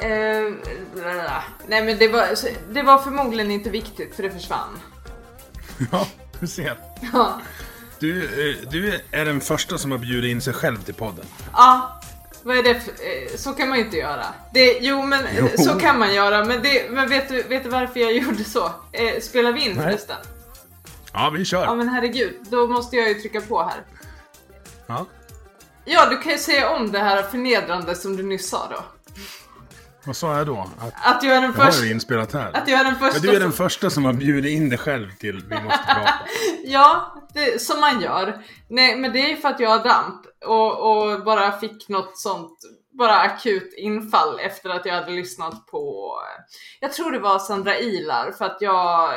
Eh, nej men det var, det var förmodligen inte viktigt för det försvann. Ja, du ser. Ja. Du, eh, du är den första som har bjudit in sig själv till podden. Ja, vad är det för, eh, Så kan man ju inte göra. Det, jo men Jo. så kan man göra men, det, men vet, du, vet du varför jag gjorde så? Eh, spelar vi in Nej. förresten? Ja, vi kör. Ja men herregud, då måste jag ju trycka på här. Ja. Ja, du kan ju säga om det här förnedrande som du nyss sa då. Vad sa jag då? Att Att jag är den jag har första... ju inspelat här. Att jag är den första Men du är den första som har bjudit in dig själv till Vi måste prata. Ja, det, som man gör. Nej, men det är ju för att jag har damp och, och bara fick något sånt, bara akut infall efter att jag hade lyssnat på, jag tror det var Sandra Ilar för att jag,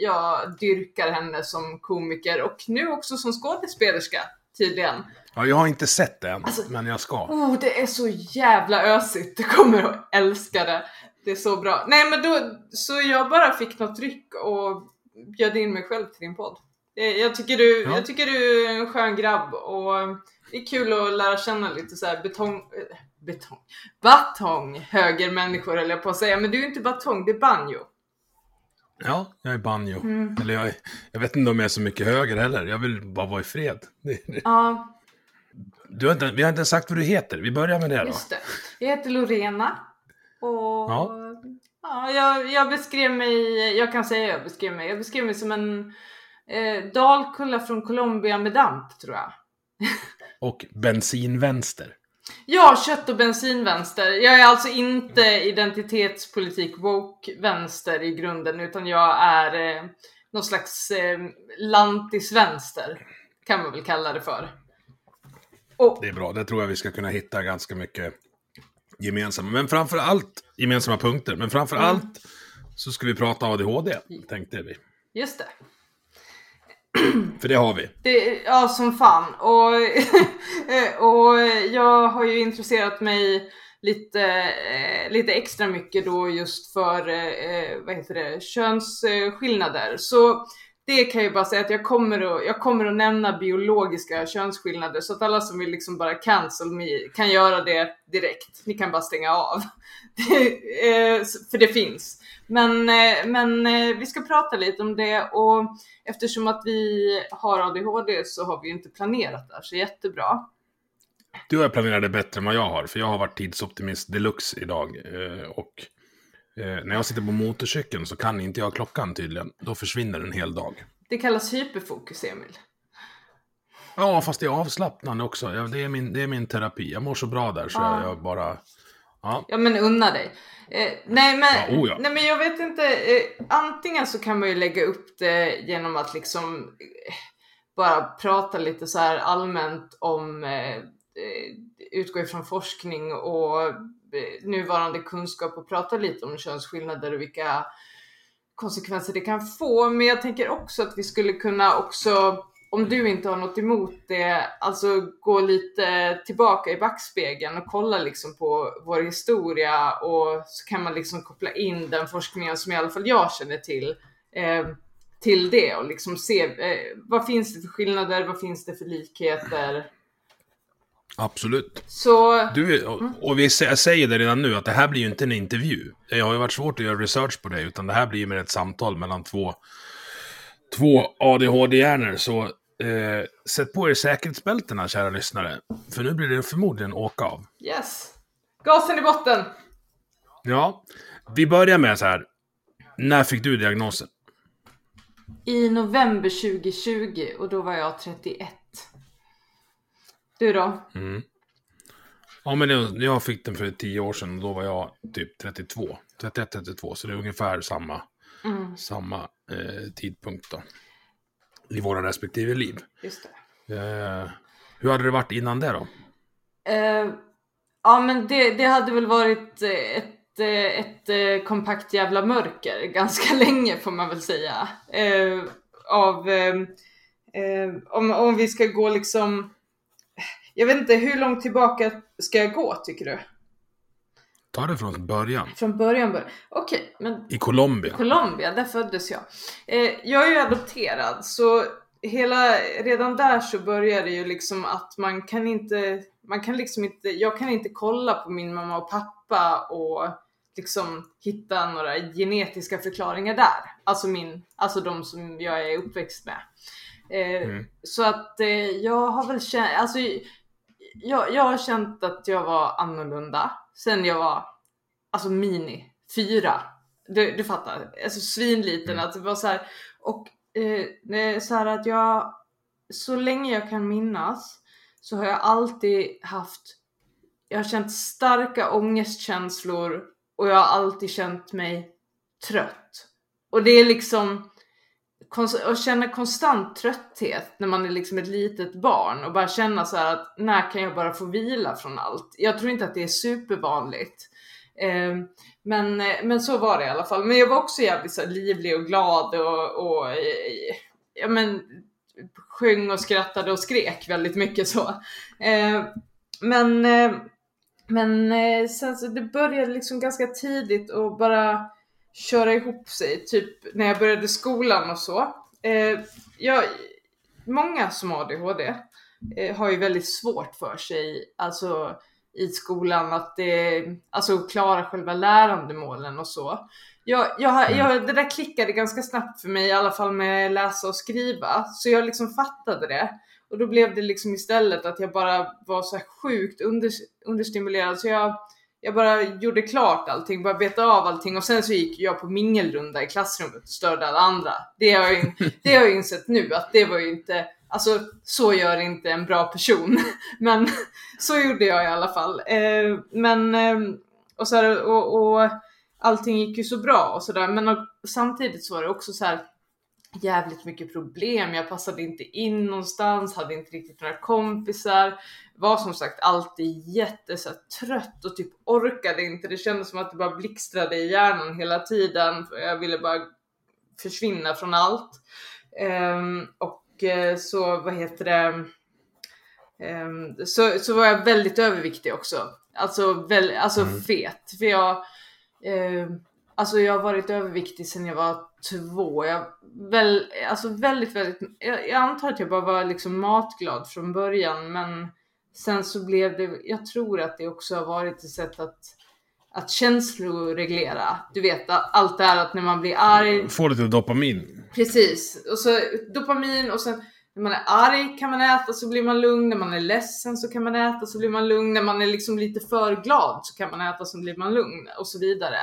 jag dyrkar henne som komiker och nu också som skådespelerska tydligen. Ja, jag har inte sett det än, Alltså- men jag ska. Oh, det är så jävla ösigt. Du kommer att älska det. Det är så bra. Nej, men då, så jag bara fick något tryck och bjöd in mig själv till din podd. Eh, Jag tycker du, Ja. jag tycker du är en skön grabb och det är kul att lära känna lite så här betong, eh, betong, batong högermänniskor eller jag på att säga. Men du är inte batong, det är banjo. Ja, jag är banjo. Mm. Eller jag, är, jag vet inte om jag är så mycket höger heller. Jag vill bara vara i fred. Ja, Du har inte, vi har inte sagt vad du heter. Vi börjar med det då. just det. Jag heter Lorena och Ja. Ja, jag, jag beskrev mig, jag kan säga jag beskrev mig, jag beskrev mig som en eh, dalkulla från Colombia med damp tror jag. Och bensinvänster. Ja, kött och bensinvänster. Jag är alltså inte identitetspolitik woke-vänster i grunden utan jag är eh, någon slags eh, lantisvänster kan man väl kalla det för. Och, Det är bra. Det tror jag vi ska kunna hitta ganska mycket gemensamma. Men framför allt gemensamma punkter. Men framför Mm. allt så ska vi prata ADHD, tänkte vi. just det. För det har vi. Det, ja, som fan. Och, och jag har ju intresserat mig lite, eh, lite extra mycket då just för, eh, vad heter det, könsskillnader. Så det kan jag ju bara säga att jag kommer att, jag kommer att nämna biologiska könsskillnader så att alla som vill liksom bara cancel me kan göra det direkt. Ni kan bara stänga av. Eh, för det finns. Men, eh, men eh, vi ska prata lite om det och eftersom att vi har ADHD så har vi ju inte planerat det här så jättebra. Du har planerat det bättre än vad jag har. För jag har varit tidsoptimist deluxe idag. Och eh, när jag sitter på motorcykeln så kan inte jag klockan tydligen. Då försvinner en hel dag. Det kallas hyperfokus, Emil. Ja, fast det är avslappnande också. Ja, det, är min, det är min terapi. Jag mår så bra där så Ja. jag, jag bara... Ja, Ja men unna dig. Eh, nej, men, oh ja. nej men jag vet inte. Eh, antingen så kan man ju lägga upp det genom att liksom eh, bara prata lite så här allmänt om eh, eh, utgå ifrån forskning och Eh, nuvarande kunskap och prata lite om könsskillnader och vilka konsekvenser det kan få. Men jag tänker också att vi skulle kunna också, om du inte har något emot det, alltså gå lite tillbaka i backspegeln och kolla liksom på vår historia och så kan man liksom koppla in den forskningen som i alla fall jag känner till eh, till det och liksom se eh, vad finns det för skillnader, vad finns det för likheter absolut. Så Du, och, och vi, jag säger det redan nu att det här blir ju inte en intervju. Det har ju varit svårt att göra research på det, utan det här blir ju mer ett samtal mellan två, två ADHD-hjärnor. Så eh, sätt på er säkerhetsbältena, kära lyssnare. För nu blir det förmodligen åka av. yes, gasen i botten. Ja, Vi börjar med så här. När fick du diagnosen? I november 2020 och då var jag 31. Du då? Mm. Ja, men det, jag fick den för tio år sedan och då var jag typ 32. 31-32, så det är ungefär samma, Mm, samma eh, tidpunkt då. I våra respektive liv. just det. Eh, hur hade det varit innan det då? Eh, ja men det, det hade väl varit eh, ett, eh, ett, eh, kompakt jävla mörker ganska länge får man väl säga. Eh, av, eh, om, om vi ska gå liksom, jag vet inte hur långt tillbaka ska jag gå tycker du? Ta det från början. Från början början. Okej, men I Colombia. Colombia, där föddes jag. Eh, jag är ju adopterad så hela, redan där så börjar det ju liksom att man kan inte, man kan liksom inte, jag kan inte kolla på min mamma och pappa och liksom hitta några genetiska förklaringar där. Alltså min, alltså de som jag är uppväxt med. Eh, Mm. Så att eh, jag har väl känt, alltså jag, jag har känt att jag var annorlunda sen jag var alltså mini, fyra. Du, du fattar, alltså svinliten. Mm. Att det var så här, och eh, det är så här att jag, så länge jag kan minnas så har jag alltid haft, jag har känt starka ångestkänslor och jag har alltid känt mig trött. Och det är liksom, kons- att känna konstant trötthet när man är liksom ett litet barn och bara känna så här att när kan jag bara få vila från allt? Jag tror inte att det är supervanligt. Eh, men, eh, men så var det i alla fall. Men jag var också jävligt så här, livlig och glad och, och eh, ja, men, sjöng och skrattade och skrek väldigt mycket så. Eh, men eh, men eh, sen så det började liksom ganska tidigt och bara köra ihop sig, typ när jag började skolan och så. Eh, jag, många som har ADHD eh, har ju väldigt svårt för sig, alltså i skolan att det, alltså klara själva lärandemålen och så. Jag, jag, jag, det där klickade ganska snabbt för mig, i alla fall med läsa och skriva, så jag liksom fattade det. Och då blev det liksom istället att jag bara var så här sjukt under, understimulerad så jag, jag bara gjorde klart allting, bara betade av allting och sen så gick jag på mingelrunda i klassrummet och störde alla andra. Det har jag, det har jag insett nu att det var ju inte, alltså så gör inte en bra person. Men så gjorde jag i alla fall. Eh, men, eh, och, så här, och, och allting gick ju så bra och sådär men och, samtidigt så var det också så här jävligt mycket problem. Jag passade inte in någonstans, hade inte riktigt några kompisar. Var som sagt alltid jätte så här, trött och typ orkade inte. Det kändes som att det bara blixtrade i hjärnan hela tiden. Jag ville bara försvinna från allt. Ehm, och eh, så, vad heter det? Ehm, så, så var jag väldigt överviktig också. Alltså, väl, alltså Mm. fet. För jag, eh, alltså jag har varit överviktig sedan jag var två. Jag, väl, alltså väldigt, väldigt, jag, jag antar att jag bara var liksom matglad från början men sen så blev det, jag tror att det också har varit ett sätt att, att känsloreglera. Du vet allt det här att när man blir arg, Få lite dopamin. Precis, och så dopamin och sen när man är arg kan man äta så blir man lugn, när man är ledsen så kan man äta så blir man lugn, när man är liksom lite för glad så kan man äta så blir man lugn och så vidare.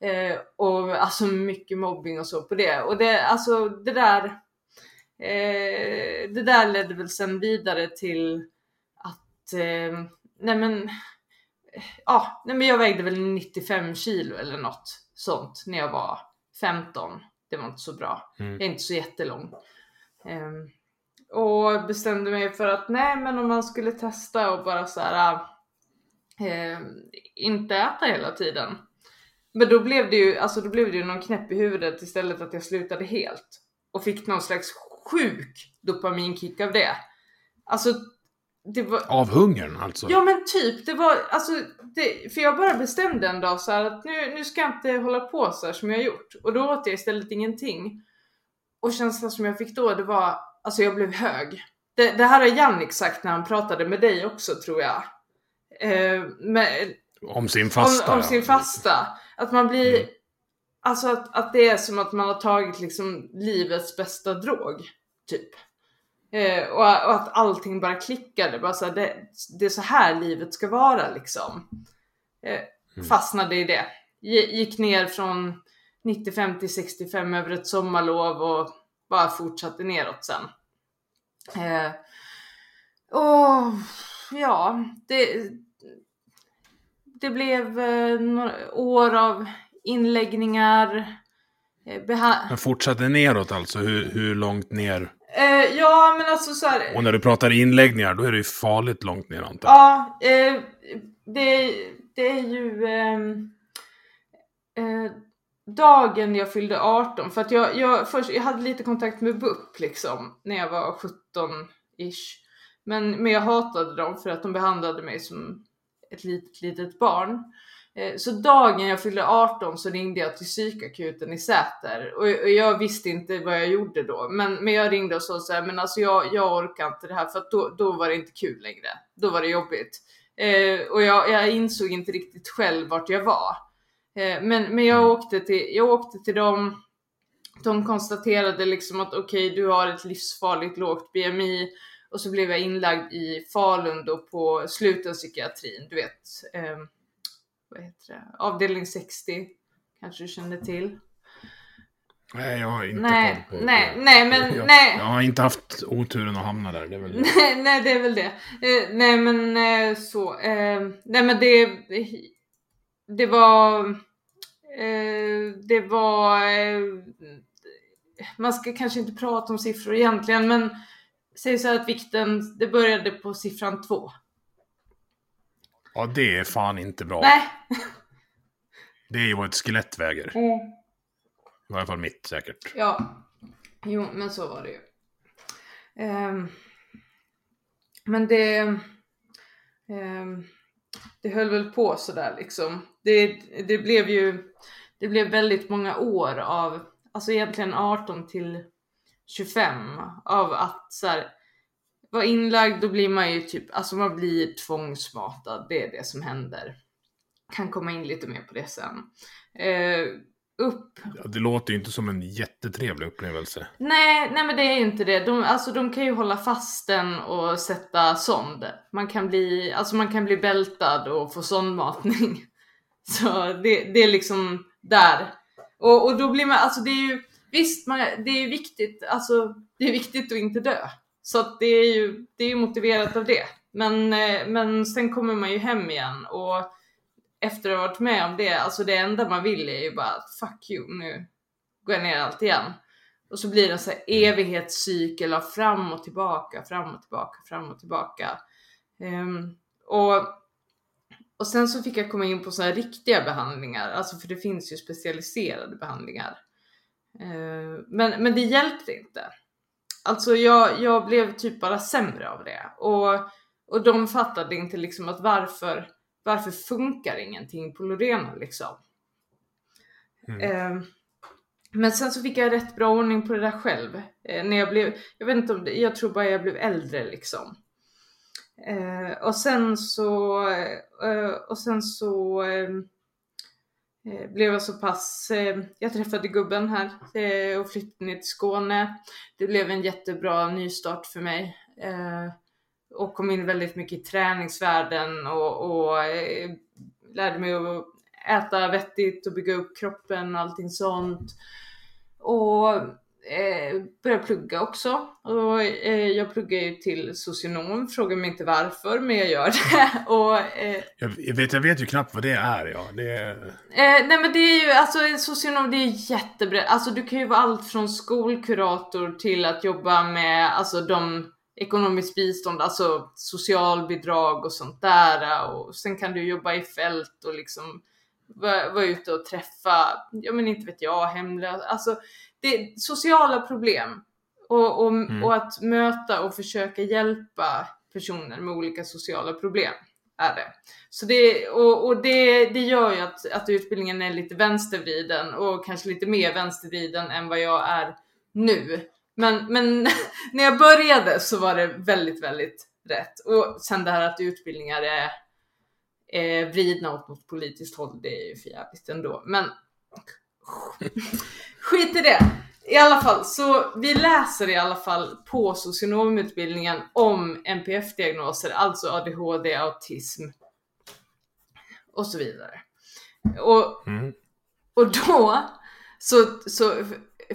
Eh, och alltså mycket mobbing och så på det. Och det, alltså det där, eh, det där ledde väl sen vidare till att, eh, nej men, eh, ja, nej men jag vägde väl 95 kilo eller något sånt när jag var 15. Det var inte så bra. Mm. Jag är inte så jättelång. Ehm, och bestämde mig för att nej men om man skulle testa och bara så här ehm, inte äta hela tiden. Men då blev det ju, alltså då blev det ju någon knäpp i huvudet istället att jag slutade helt. Och fick någon slags sjuk dopaminkick av det. Alltså, det var, Av hungern alltså. Ja men typ, det var alltså, det, för jag bara bestämde en dag så att nu, nu ska jag inte hålla på så som jag har gjort. Och då åt jag istället ingenting. Och känslan som jag fick då, det var, alltså jag blev hög. Det, det här har Jannik sagt när han pratade med dig också tror jag. Eh, med, Om sin fasta. om, om sin fasta. Att man blir, Mm. alltså att, att det är som att man har tagit liksom livets bästa drog. Typ. Eh, och, och att allting bara klickade. Bara så här, det, det är så här livet ska vara liksom. Eh, Mm. Fastnade i det. gick ner från 95 till 65 över ett sommarlov och bara fortsatte neråt sen. Eh, och ja, det, det blev eh, några år av inläggningar. Eh, fortsatte neråt alltså? Hur, hur långt ner? Eh, ja, men alltså så här, Och när du pratar inläggningar, då är det ju farligt långt ner antar Ja, eh, det, det är ju ehm, eh, dagen jag fyllde 18. För att jag, jag, först, jag hade lite kontakt med BUP liksom, när jag var 17-ish. Men, men jag hatade dem för att de behandlade mig som ett litet, litet barn. Eh, så dagen jag fyllde 18 så ringde jag till psykakuten i Säter och jag visste inte vad jag gjorde då. Men, men jag ringde och sa så här, men alltså jag, jag orkar inte det här för då, då var det inte kul längre. Då var det jobbigt. Eh, och jag, jag, insåg inte riktigt själv vart jag var. Eh, men, men jag åkte till, jag åkte till dem. De konstaterade liksom att okej, okay, du har ett livsfarligt lågt BMI och så blev jag inlagd i Falun då på slutenpsykiatrin, du vet. Eh, vad heter det? Avdelning 60, kanske du kände till? Nej, jag har inte nej, koll på nej, det. Nej, men jag, nej. Jag har inte haft oturen att hamna där. Det är väl det. nej, nej, det är väl det. Eh, nej, men eh, så. Eh, nej, men det. Det var. Eh, det var. Eh, man ska kanske inte prata om siffror egentligen, men säg så att vikten. Det började på siffran två. Ja, det är fan inte bra. Nej. Det är ju vad ett skelett väger. Mm. I varje fall mitt säkert. Ja, jo, men så var det ju. Um, men det... Um, det höll väl på sådär liksom. Det, det blev ju... Det blev väldigt många år av, alltså egentligen 18 till 25 av att så här, vara inlagd, då blir man ju typ, alltså man blir tvångsmatad. Det är det som händer. Kan komma in lite mer på det sen. Eh, upp. Ja, det låter ju inte som en jättetrevlig upplevelse. Nej, nej men det är ju inte det. De, alltså de kan ju hålla fast den och sätta sond. Man kan bli, alltså man kan bli bältad och få sondmatning. Så det, det är liksom där. Och, och då blir man, alltså det är ju, visst man, det är ju viktigt, alltså det är viktigt att inte dö. Så det är ju, det är motiverat av det. Men, eh, men sen kommer man ju hem igen och efter att ha varit med om det, alltså det enda man vill är ju bara fuck you, nu går jag ner allt igen. Och så blir det en sån här evighetscykel av fram och tillbaka, fram och tillbaka, fram och tillbaka. Um, och, och sen så fick jag komma in på såna här riktiga behandlingar, alltså för det finns ju specialiserade behandlingar. Uh, men, men det hjälpte inte. Alltså jag, jag blev typ bara sämre av det. Och, och de fattade inte liksom att varför varför funkar ingenting på Lorena liksom? Mm. Eh, men sen så fick jag rätt bra ordning på det där själv. Eh, när jag blev, jag vet inte om det, jag tror bara jag blev äldre liksom. Eh, och sen så, eh, och sen så eh, Eh, blev jag så pass, eh, jag träffade gubben här eh, och flyttade ner till Skåne. Det blev en jättebra nystart för mig och kom in väldigt mycket i träningsvärlden och, och lärde mig att äta vettigt och bygga upp kroppen och allting sånt. Och eh, började plugga också. Och, eh, jag pluggar ju till socionom, fråga mig inte varför, men jag gör det. och, eh, jag, vet, jag vet ju knappt vad det är. Ja. Det är... Eh, nej men det är ju, alltså socionom det är jättebrett. Alltså du kan ju vara allt från skolkurator till att jobba med alltså de ekonomiskt bistånd, alltså socialbidrag och sånt där. Och sen kan du jobba i fält och liksom vara, vara ute och träffa, ja men inte vet jag, hemlösa. Alltså det sociala problem. Och, och, mm. och att möta och försöka hjälpa personer med olika sociala problem är det. Så det, och, och det, det gör ju att, att utbildningen är lite vänstervriden och kanske lite mer vänstervriden än vad jag är nu. Men, men när jag började så var det väldigt, väldigt rätt. Och sen det här att utbildningar är, är vridna åt något politiskt håll, det är ju för jävligt ändå. Men skit i det. I alla fall, så vi läser i alla fall på socionomutbildningen om NPF-diagnoser, alltså ADHD, autism och så vidare. Och, Mm. och då så, så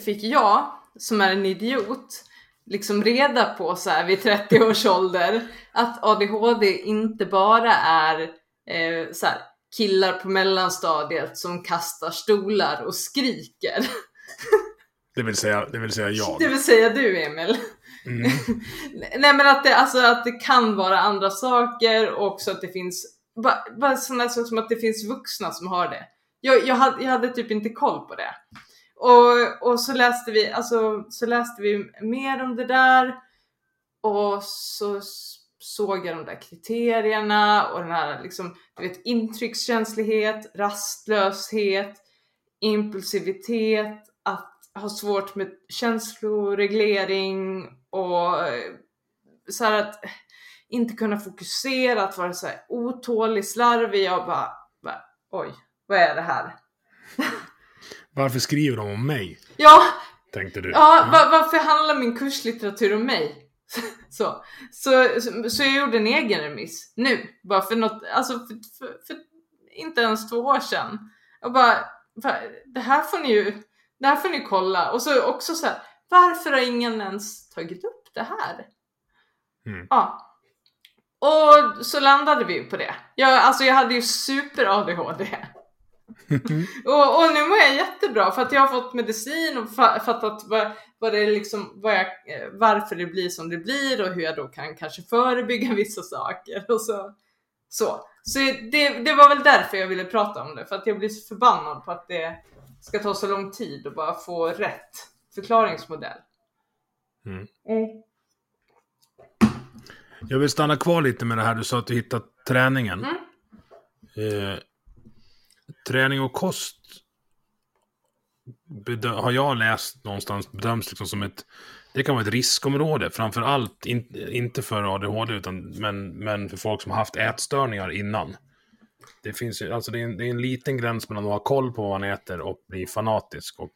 fick jag, som är en idiot, liksom reda på så här vid 30 års ålder att ADHD inte bara är eh, så här, killar på mellanstadiet som kastar stolar och skriker. Det vill säga, det vill säga jag. Det vill säga du Emil. Mm. Nej men att det, alltså, att det kan vara andra saker och också att det finns, bara, bara sådana saker som att det finns vuxna som har det. Jag, jag, hade, jag hade typ inte koll på det. Och, och så läste vi, alltså så läste vi mer om det där och så såg jag de där kriterierna och den här liksom, du vet intryckskänslighet, rastlöshet, impulsivitet, att ha svårt med känsloreglering och eh, så här att inte kunna fokusera, att vara så här otålig, slarvig. Jag bara, bara oj, vad är det här? Varför skriver de om mig? Ja, Tänkte du. ja va- varför handlar min kurslitteratur om mig? Så, så, så, så jag gjorde en egen remiss nu, bara för något, alltså för, för, för inte ens två år sedan. Jag bara, va, det här får ni ju, det här får ni kolla. Och så också så här, varför har ingen ens tagit upp det här? Mm. Ja. Och så landade vi ju på det. Jag, alltså jag hade ju super ADHD. och, och nu mår jag jättebra för att jag har fått medicin och fa- fattat vad, vad det är liksom, vad jag, eh, varför det blir som det blir och hur jag då kan kanske förebygga vissa saker och så. Så, så det, det var väl därför jag ville prata om det, för att jag blir så förbannad på att det ska ta så lång tid att bara få rätt förklaringsmodell. Mm. Mm. Jag vill stanna kvar lite med det här du sa att du hittat träningen. Mm. Eh, träning och kost bedö- har jag läst någonstans bedöms liksom som ett det kan vara ett riskområde, framför allt in, inte för ADHD utan men, men för folk som har haft ätstörningar innan. Det finns ju, alltså det är, en, det är en liten gräns mellan att ha koll på vad man äter och bli fanatisk och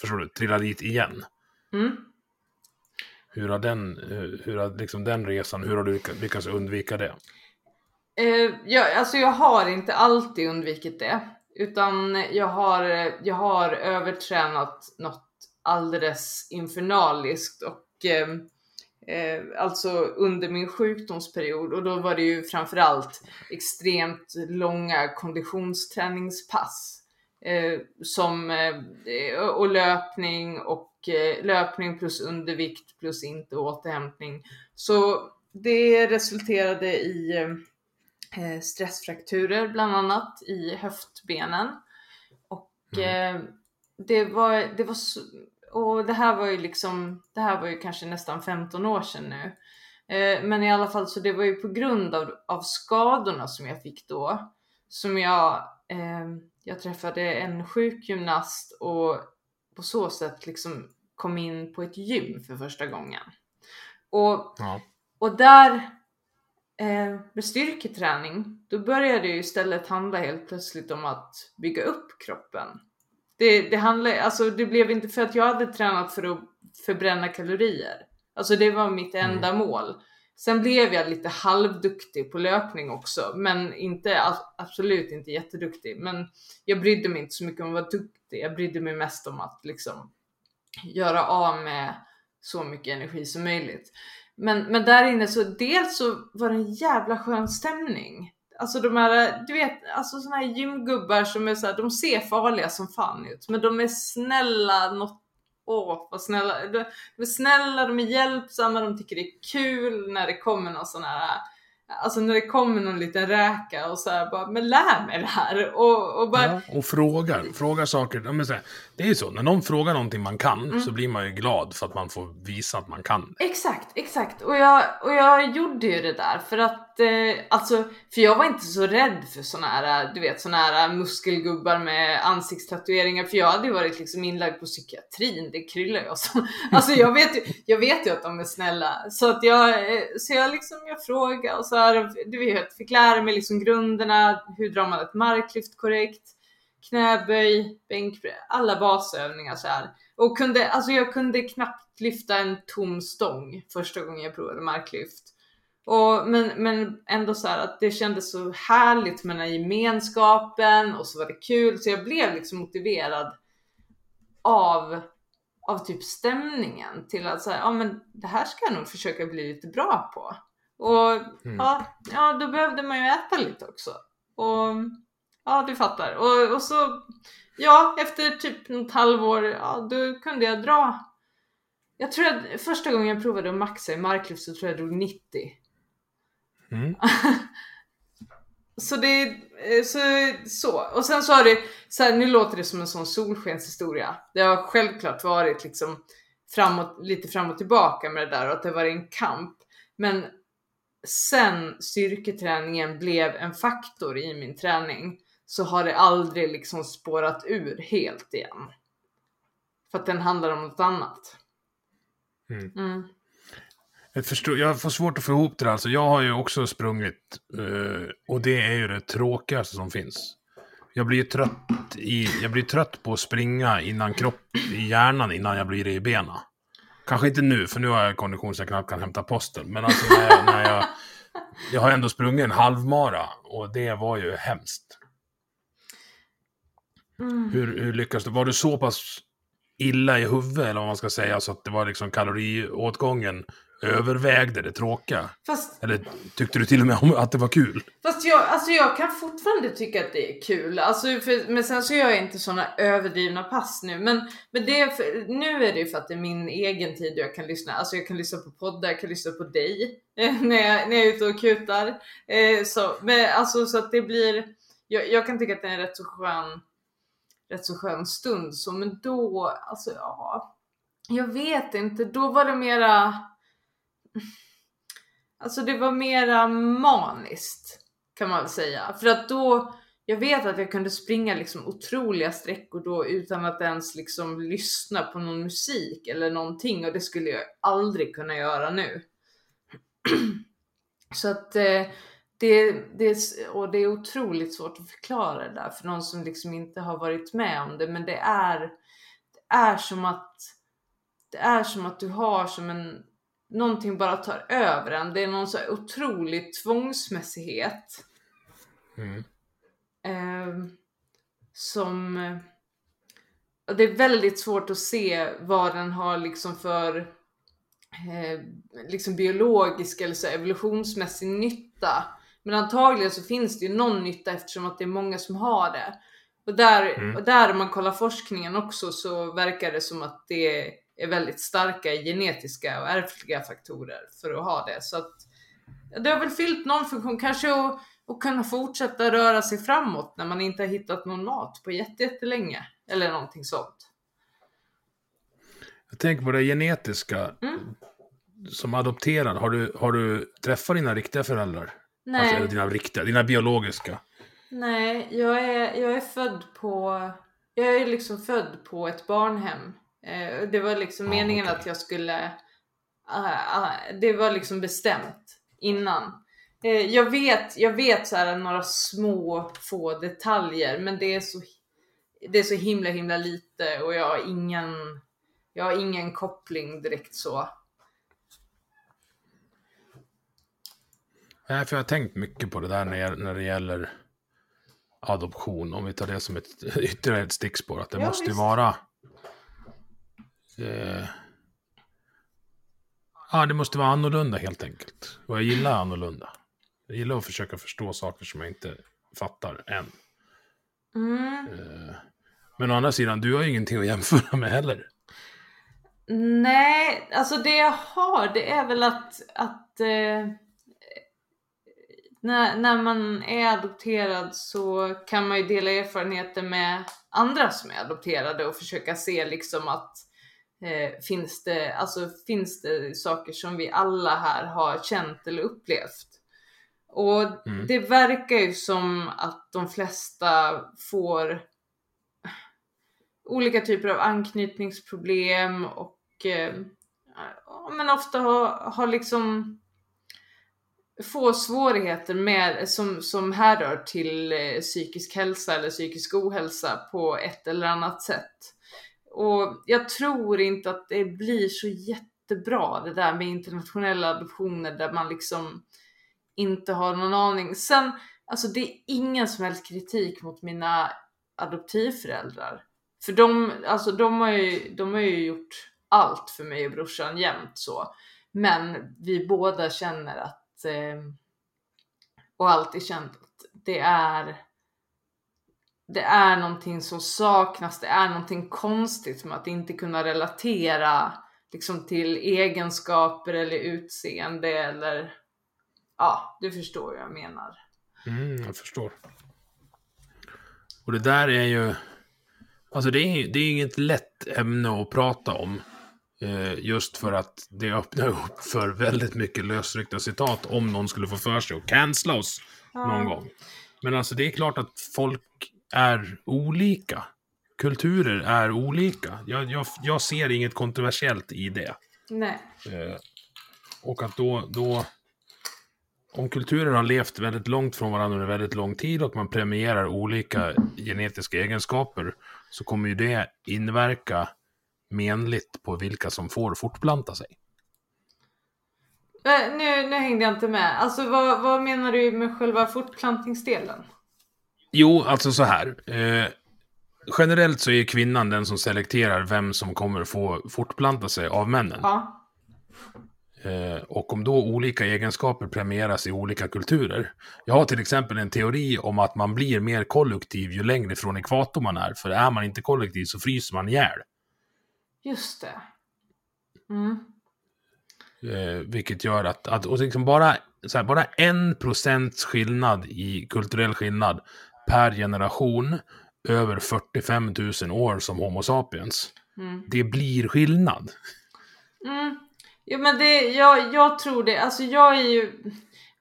förstår du, trilla dit igen. Mm. Hur har den, hur har liksom den resan, hur har du lyckats- lyckats undvika det? Eh, jag, alltså jag har inte alltid undvikit det. Utan jag har, jag har övertränat något alldeles infernaliskt och eh, eh, alltså under min sjukdomsperiod och då var det ju framförallt extremt långa konditionsträningspass. Eh, som, eh, och löpning och eh, löpning plus undervikt plus inte återhämtning. Så det resulterade i eh, stressfrakturer bland annat i höftbenen. Och eh, det var, det var så, och det här var ju liksom, det här var ju kanske nästan 15 år sedan nu. Eh, men i alla fall så det var ju på grund av, av skadorna som jag fick då som jag, eh, jag träffade en sjukgymnast och på så sätt liksom kom in på ett gym för första gången. Och Ja. och där eh, med styrketräning, då började det ju istället handla helt plötsligt om att bygga upp kroppen. Det, det, handlade, alltså det blev inte för att jag hade tränat för att förbränna kalorier. Alltså det var mitt enda mål. Sen blev jag lite halvduktig på löpning också, men inte, absolut inte jätteduktig. Men jag brydde mig inte så mycket om att vara duktig. Jag brydde mig mest om att liksom göra av med så mycket energi som möjligt. Men, men där inne så dels så var det en jävla skön stämning. Alltså de här, du vet, alltså såna här gymgubbar som är så här, de ser farliga som fan ut, men de är snälla något, åh vad snälla, de, är snälla, de är hjälpsamma, de tycker det är kul när det kommer någon sån här, alltså när det kommer någon liten räka och så här bara, men lär mig det här och, och bara, Ja, och frågar. Frågar saker. Ja, men så här, det är ju så, när någon frågar någonting man kan så blir man ju glad för att man får visa att man kan. Exakt, exakt. Och jag, och jag gjorde ju det där för att, eh, alltså, för jag var inte så rädd för såna här, du vet, såna här muskelgubbar med ansiktstatueringar, för jag hade ju varit liksom inlagd på psykiatrin, det kryllar ju så. Alltså jag vet ju, jag vet ju att de är snälla, så att jag, eh, så jag liksom, jag frågade och så här, du vet, fick lära mig liksom grunderna, hur drar man ett marklyft korrekt, knäböj, bänkpress, alla basövningar så här. Och kunde, alltså jag kunde knappt lyfta en tom stång första gången jag provade marklyft. Och, men, men ändå så att det kändes så härligt med den här gemenskapen och så var det kul så jag blev liksom motiverad av, av typ stämningen till att säga ja men det här ska jag nog försöka bli lite bra på. Och Mm. ja, ja, då behövde man ju äta lite också. Och ja, du fattar. Och, och så, ja, efter typ något halvår, ja, då kunde jag dra. Jag tror att första gången jag provade att maxa i marklyft så tror jag jag drog 90. Mm. Så det är så, så. Och sen så har det, så här, nu låter det som en sån solskenshistoria. Det har självklart varit liksom framåt, lite fram och tillbaka med det där och att det var en kamp. Men sen styrketräningen blev en faktor i min träning så har det aldrig liksom spårat ur helt igen. För att den handlar om något annat. Mm. Mm. Jag, förstår, jag får svårt att få ihop det. Alltså, jag har ju också sprungit. eh, och det är ju det tråkigaste som finns. Jag blir ju trött, i, jag blir trött på att springa innan kropp, i hjärnan innan jag blir det i benen. Kanske inte nu, för nu har jag kondition så jag knappt kan hämta posten. Men alltså när jag, när jag, jag har ändå sprungit en halvmara och det var ju hemskt. Mm. Hur, hur lyckas du? Var du så pass illa i huvudet, eller vad man ska säga, så att det var liksom kaloriåtgången övervägde det tråkiga? Fast Eller tyckte du till och med om att det var kul? Fast jag, alltså jag kan fortfarande tycka att det är kul. Alltså för, men sen så gör jag inte såna överdrivna pass nu. Men, men det för, nu är det ju för att det är min egen tid och jag kan lyssna. Alltså jag kan lyssna på poddar, jag kan lyssna på dig eh, när, jag, när jag är ute och kutar. Eh, så, men, alltså, så att det blir, jag, jag kan tycka att det är en rätt så skön, rätt så skön stund. Så, men då, alltså ja, jag vet inte. Då var det mera Alltså det var mera maniskt kan man väl säga. För att då, jag vet att jag kunde springa liksom otroliga sträckor då utan att ens liksom lyssna på någon musik eller någonting och det skulle jag aldrig kunna göra nu. Så att eh, det, det, är- och det är otroligt svårt att förklara det där för någon som liksom inte har varit med om det men det är, det är som att det är som att du har som en någonting bara tar över en. Det är någon så otrolig tvångsmässighet. Mm. Eh, som... Det är väldigt svårt att se vad den har liksom för eh, liksom biologisk eller så evolutionsmässig nytta. Men antagligen så finns det ju någon nytta eftersom att det är många som har det. Och där, Mm. och där om man kollar forskningen också så verkar det som att det är väldigt starka genetiska och ärftliga faktorer för att ha det. Så att det har väl fyllt någon funktion, kanske att, att kunna fortsätta röra sig framåt när man inte har hittat någon mat på jätte- jättelänge. Eller någonting sånt. Jag tänker på det genetiska. Mm. Som adopterad, har du, har du träffat dina riktiga föräldrar? Nej. Alltså, eller dina riktiga, dina biologiska? Nej, jag är, jag är född på, jag är liksom född på ett barnhem. Eh, det var liksom Ja, meningen okej. att jag skulle, ah, ah, det var liksom bestämt innan. Eh, jag vet, jag vet så här några små få detaljer, men det är så, det är så himla himla lite och jag har ingen, jag har ingen koppling direkt så. Nej, för jag har tänkt mycket på det där när, när det gäller adoption. Om vi tar det som ett ytterligare ett stickspår. Att det Ja, måste visst. vara... Eh, ja, det måste vara annorlunda helt enkelt. Och jag gillar annorlunda. Jag gillar att försöka förstå saker som jag inte fattar än. Mm. Eh, men å andra sidan, du har ju ingenting att jämföra med heller. Nej, alltså det jag har det är väl att, att eh, när, när man är adopterad så kan man ju dela erfarenheter med andra som är adopterade och försöka se liksom att eh, finns, det, alltså, finns det saker som vi alla här har känt eller upplevt. Och Mm. det verkar ju som att de flesta får olika typer av anknytningsproblem och eh, men ofta har, har liksom få svårigheter med, som, som härrör till eh, psykisk hälsa eller psykisk ohälsa på ett eller annat sätt. Och jag tror inte att det blir så jättebra det där med internationella adoptioner där man liksom inte har någon aning. Sen, alltså det är ingen som helst kritik mot mina adoptivföräldrar. För de, alltså de har ju, de har ju gjort allt för mig och brorsan jämt så. Men vi båda känner att, eh, och alltid känt att det är det är någonting som saknas, det är någonting konstigt med att inte kunna relatera liksom till egenskaper eller utseende eller ja, du förstår vad jag menar. Mm, jag förstår. Och det där är ju, alltså det är, det är inget lätt ämne att prata om. Eh, just för att det öppnar upp för väldigt mycket lösryckta citat om någon skulle få för sig att cancella oss Ja. någon gång. Men alltså det är klart att folk är olika. Kulturer är olika. Jag, jag, jag ser inget kontroversiellt i det. Nej. Eh, och att då, då... Om kulturer har levt väldigt långt från varandra under väldigt lång tid och man premierar olika genetiska egenskaper så kommer ju det inverka menligt på vilka som får fortplanta sig. Eh, Nu, nu hängde jag inte med. Alltså vad, vad menar du med själva fortplantningsdelen? Jo, alltså så här. Eh, generellt så är kvinnan den som selekterar vem som kommer få fortplanta sig av männen. Ja. Eh, och om då olika egenskaper premieras i olika kulturer. Jag har till exempel en teori om att man blir mer kollektiv ju längre från ekvator man är. För är man inte kollektiv så fryser man ihjäl. Just det. Mm. Eh, vilket gör att, att och liksom bara, så här, bara en procents skillnad i kulturell skillnad per generation över 45 000 år som Homo sapiens. Mm. Det blir skillnad. Mm. Ja men det, jag, jag tror det, alltså jag är ju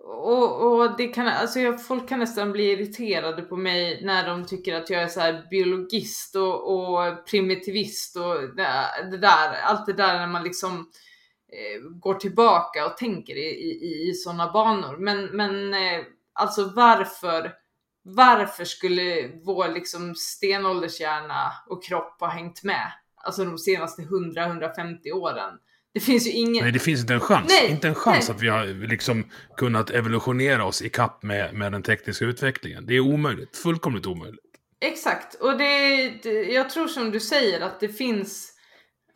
och, och det kan, alltså jag, folk kan nästan bli irriterade på mig när de tycker att jag är så här biologist och, och primitivist och det, det där, allt det där när man liksom eh, går tillbaka och tänker i, i, i sådana banor. Men, men eh, alltså varför, varför skulle vår liksom stenåldershjärna och kropp ha hängt med? Alltså de senaste 100-150 åren. Det finns ju ingen... Nej, det finns inte en chans. Nej, inte en chans nej. att vi har liksom kunnat evolutionera oss i kapp med, med den tekniska utvecklingen. Det är omöjligt. Fullkomligt omöjligt. Exakt, och det, det, jag tror som du säger att det finns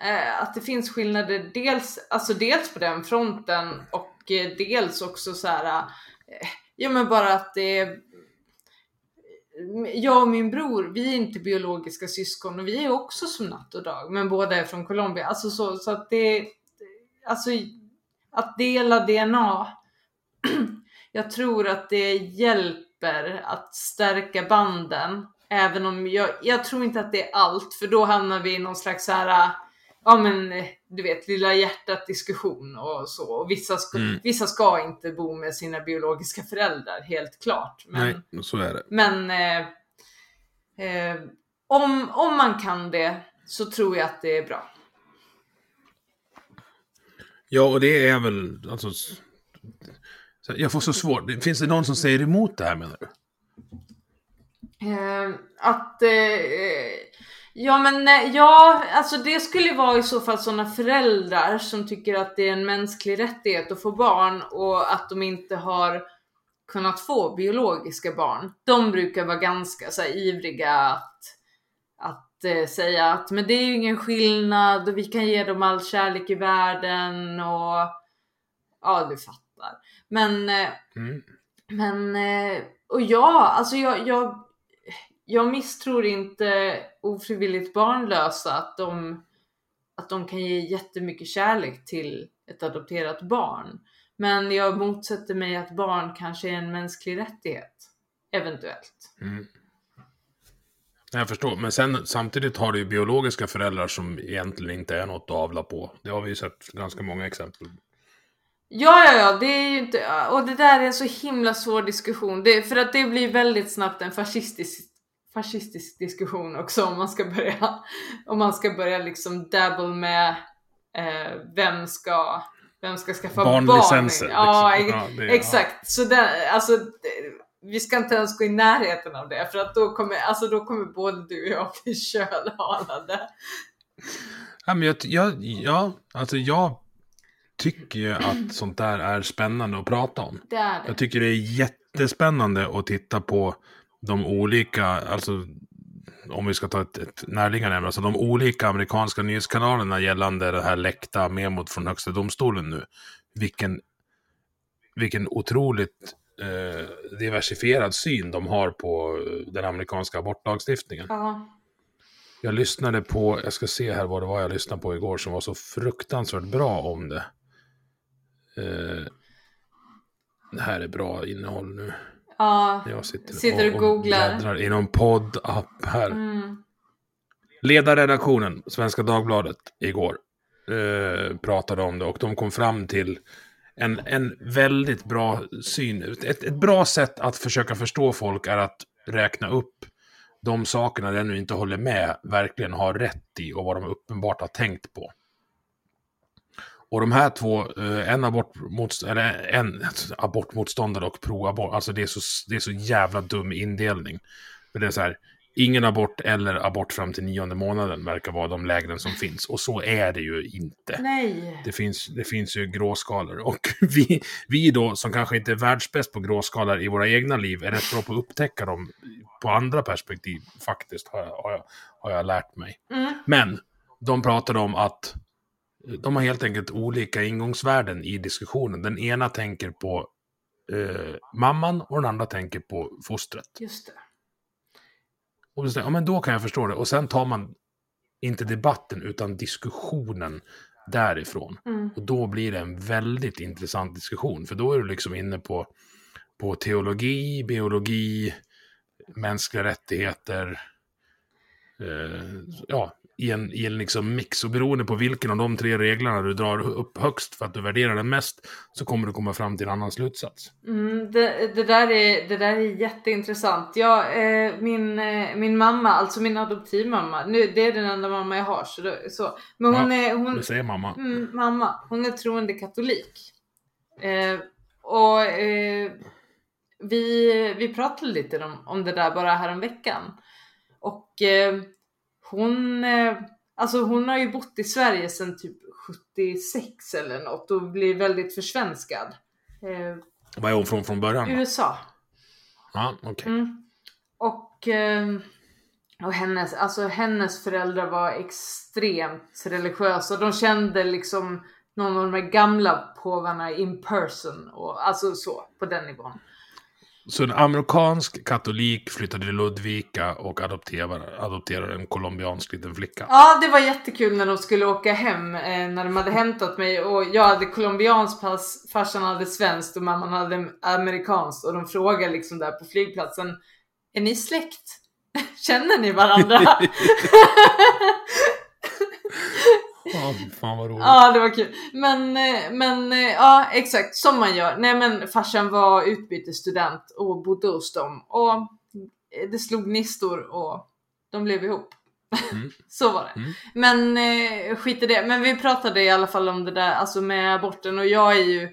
eh, att det finns skillnader dels, alltså dels på den fronten och eh, dels också så här, eh, ja men bara att det är jag och min bror, vi är inte biologiska syskon och vi är också som natt och dag, men båda är från Colombia. Alltså så, så att det, alltså att dela DNA, jag tror att det hjälper att stärka banden. Även om jag, jag tror inte att det är allt, för då hamnar vi i någon slags så här, ja men du vet, lilla hjärtat diskussion och så. Och vissa, ska, Mm. vissa ska inte bo med sina biologiska föräldrar, helt klart. Men, Nej, så är det. men eh, eh, om, om man kan det så tror jag att det är bra. Ja, och det är väl, alltså... Jag får så svårt. Finns det någon som säger emot det här menar du? Eh, att eh, Ja men eh, ja, alltså det skulle vara i så fall sådana föräldrar som tycker att det är en mänsklig rättighet att få barn och att de inte har kunnat få biologiska barn. De brukar vara ganska så här, ivriga att, att eh, säga att men det är ju ingen skillnad och vi kan ge dem all kärlek i världen och ja, du fattar. Men eh, Mm. men, eh, och ja, alltså jag, jag, jag misstror inte ofrivilligt barnlösa att de, att de kan ge jättemycket kärlek till ett adopterat barn. Men jag motsätter mig att barn kanske är en mänsklig rättighet. Eventuellt. Mm. Jag förstår, men sen samtidigt har du ju biologiska föräldrar som egentligen inte är något att avla på. Det har vi ju sett ganska många exempel. Ja, ja, ja, det är ju inte, och det där är en så himla svår diskussion. Det, för att det blir väldigt snabbt en fascistisk, fascistisk diskussion också om man ska börja, om man ska börja liksom dabble med eh, vem ska, vem ska skaffa Barnlicenser, barn. Ja, liksom. Ja, det- exakt. Så där, alltså, det, vi ska inte ens gå i närheten av det för att då kommer, alltså, då kommer både du och jag bli kölhalade. Ja, men jag, jag, ja, alltså jag tycker ju att sånt där är spännande att prata om. Det är det. Jag tycker det är jättespännande att titta på de olika, alltså om vi ska ta ett, ett närliggande ämne, alltså de olika amerikanska nyhetskanalerna gällande det här läckta memot från högsta domstolen nu. Vilken, vilken otroligt eh, diversifierad syn de har på den amerikanska abortlagstiftningen. Ja. Jag lyssnade på, jag ska se här vad det var jag lyssnade på igår som var så fruktansvärt bra om det. Eh, det här är bra innehåll nu. Ja. Jag sitter, Sitter och googlar. bläddrar i någon poddapp här. Mm. Ledarredaktionen, Svenska Dagbladet, igår eh, pratade om det och de kom fram till en, en väldigt bra syn. Ett, ett bra sätt att försöka förstå folk är att räkna upp de sakerna den nu inte håller med verkligen har rätt i och vad de uppenbart har tänkt på. Och de här två, eh, en, abortmotst eller en abortmotståndare och pro-abort, alltså det är, så, det är så jävla dum indelning. För det är så här, ingen abort eller abort fram till nionde månaden verkar vara de lägren som finns. Och så är det ju inte. Nej. Det finns, det finns ju gråskalor. Och vi, vi då, som kanske inte är världsbäst på gråskalor i våra egna liv, är rätt bra på att upptäcka dem på andra perspektiv, faktiskt, har jag, har jag, har jag lärt mig. Mm. Men de pratade om att de har helt enkelt olika ingångsvärden i diskussionen. Den ena tänker på eh, mamman och den andra tänker på fostret. Just det. Och då, ja, men då kan jag förstå det. Och sen tar man inte debatten utan diskussionen därifrån. Mm. Och då blir det en väldigt intressant diskussion. För då är du liksom inne på, på teologi, biologi, mänskliga rättigheter. Eh, ja, i en, i en liksom mix. Och beroende på vilken av de tre reglerna du drar upp högst för att du värderar den mest så kommer du komma fram till en annan slutsats. Mm, det, det, där är, det där är jätteintressant. Ja, eh, min, eh, min mamma, alltså min adoptivmamma, nu, det är den enda mamma jag har. Så, det, så. Men hon Ja, är, hon, Det säger mamma. Mm, mamma, hon är troende katolik. Eh, och eh, vi, vi pratade lite om, om det där bara här om veckan. Och eh, hon, eh, alltså hon har ju bott i Sverige sedan typ 76 eller något och blir väldigt försvenskad. Eh, Var är hon från från början? då? USA. Ja, okej. Mm. Och, eh, och hennes, alltså hennes föräldrar var extremt religiösa. De kände liksom någon av de gamla påvarna in person. Och, alltså så, på den nivån. Så en amerikansk katolik flyttade till Ludvika och adopterade, adopterade en colombiansk liten flicka. Ja, det var jättekul när de skulle åka hem. Eh, när de hade hämtat mig och jag hade colombianskt pass, farsan hade svenskt och mamman hade amerikanskt. Och de frågade liksom där på flygplatsen. Är ni släkt? Känner ni varandra? Ja, fan vad roligt. Ja, det var kul. Men, eh, men eh, ja, exakt som man gör. Nej, men farsan var utbytesstudent och bodde hos dem och det slog nistor och de blev ihop. Mm. Så var det. Mm. Men eh, skit i det. Men vi pratade i alla fall om det där, alltså med aborten och jag är ju,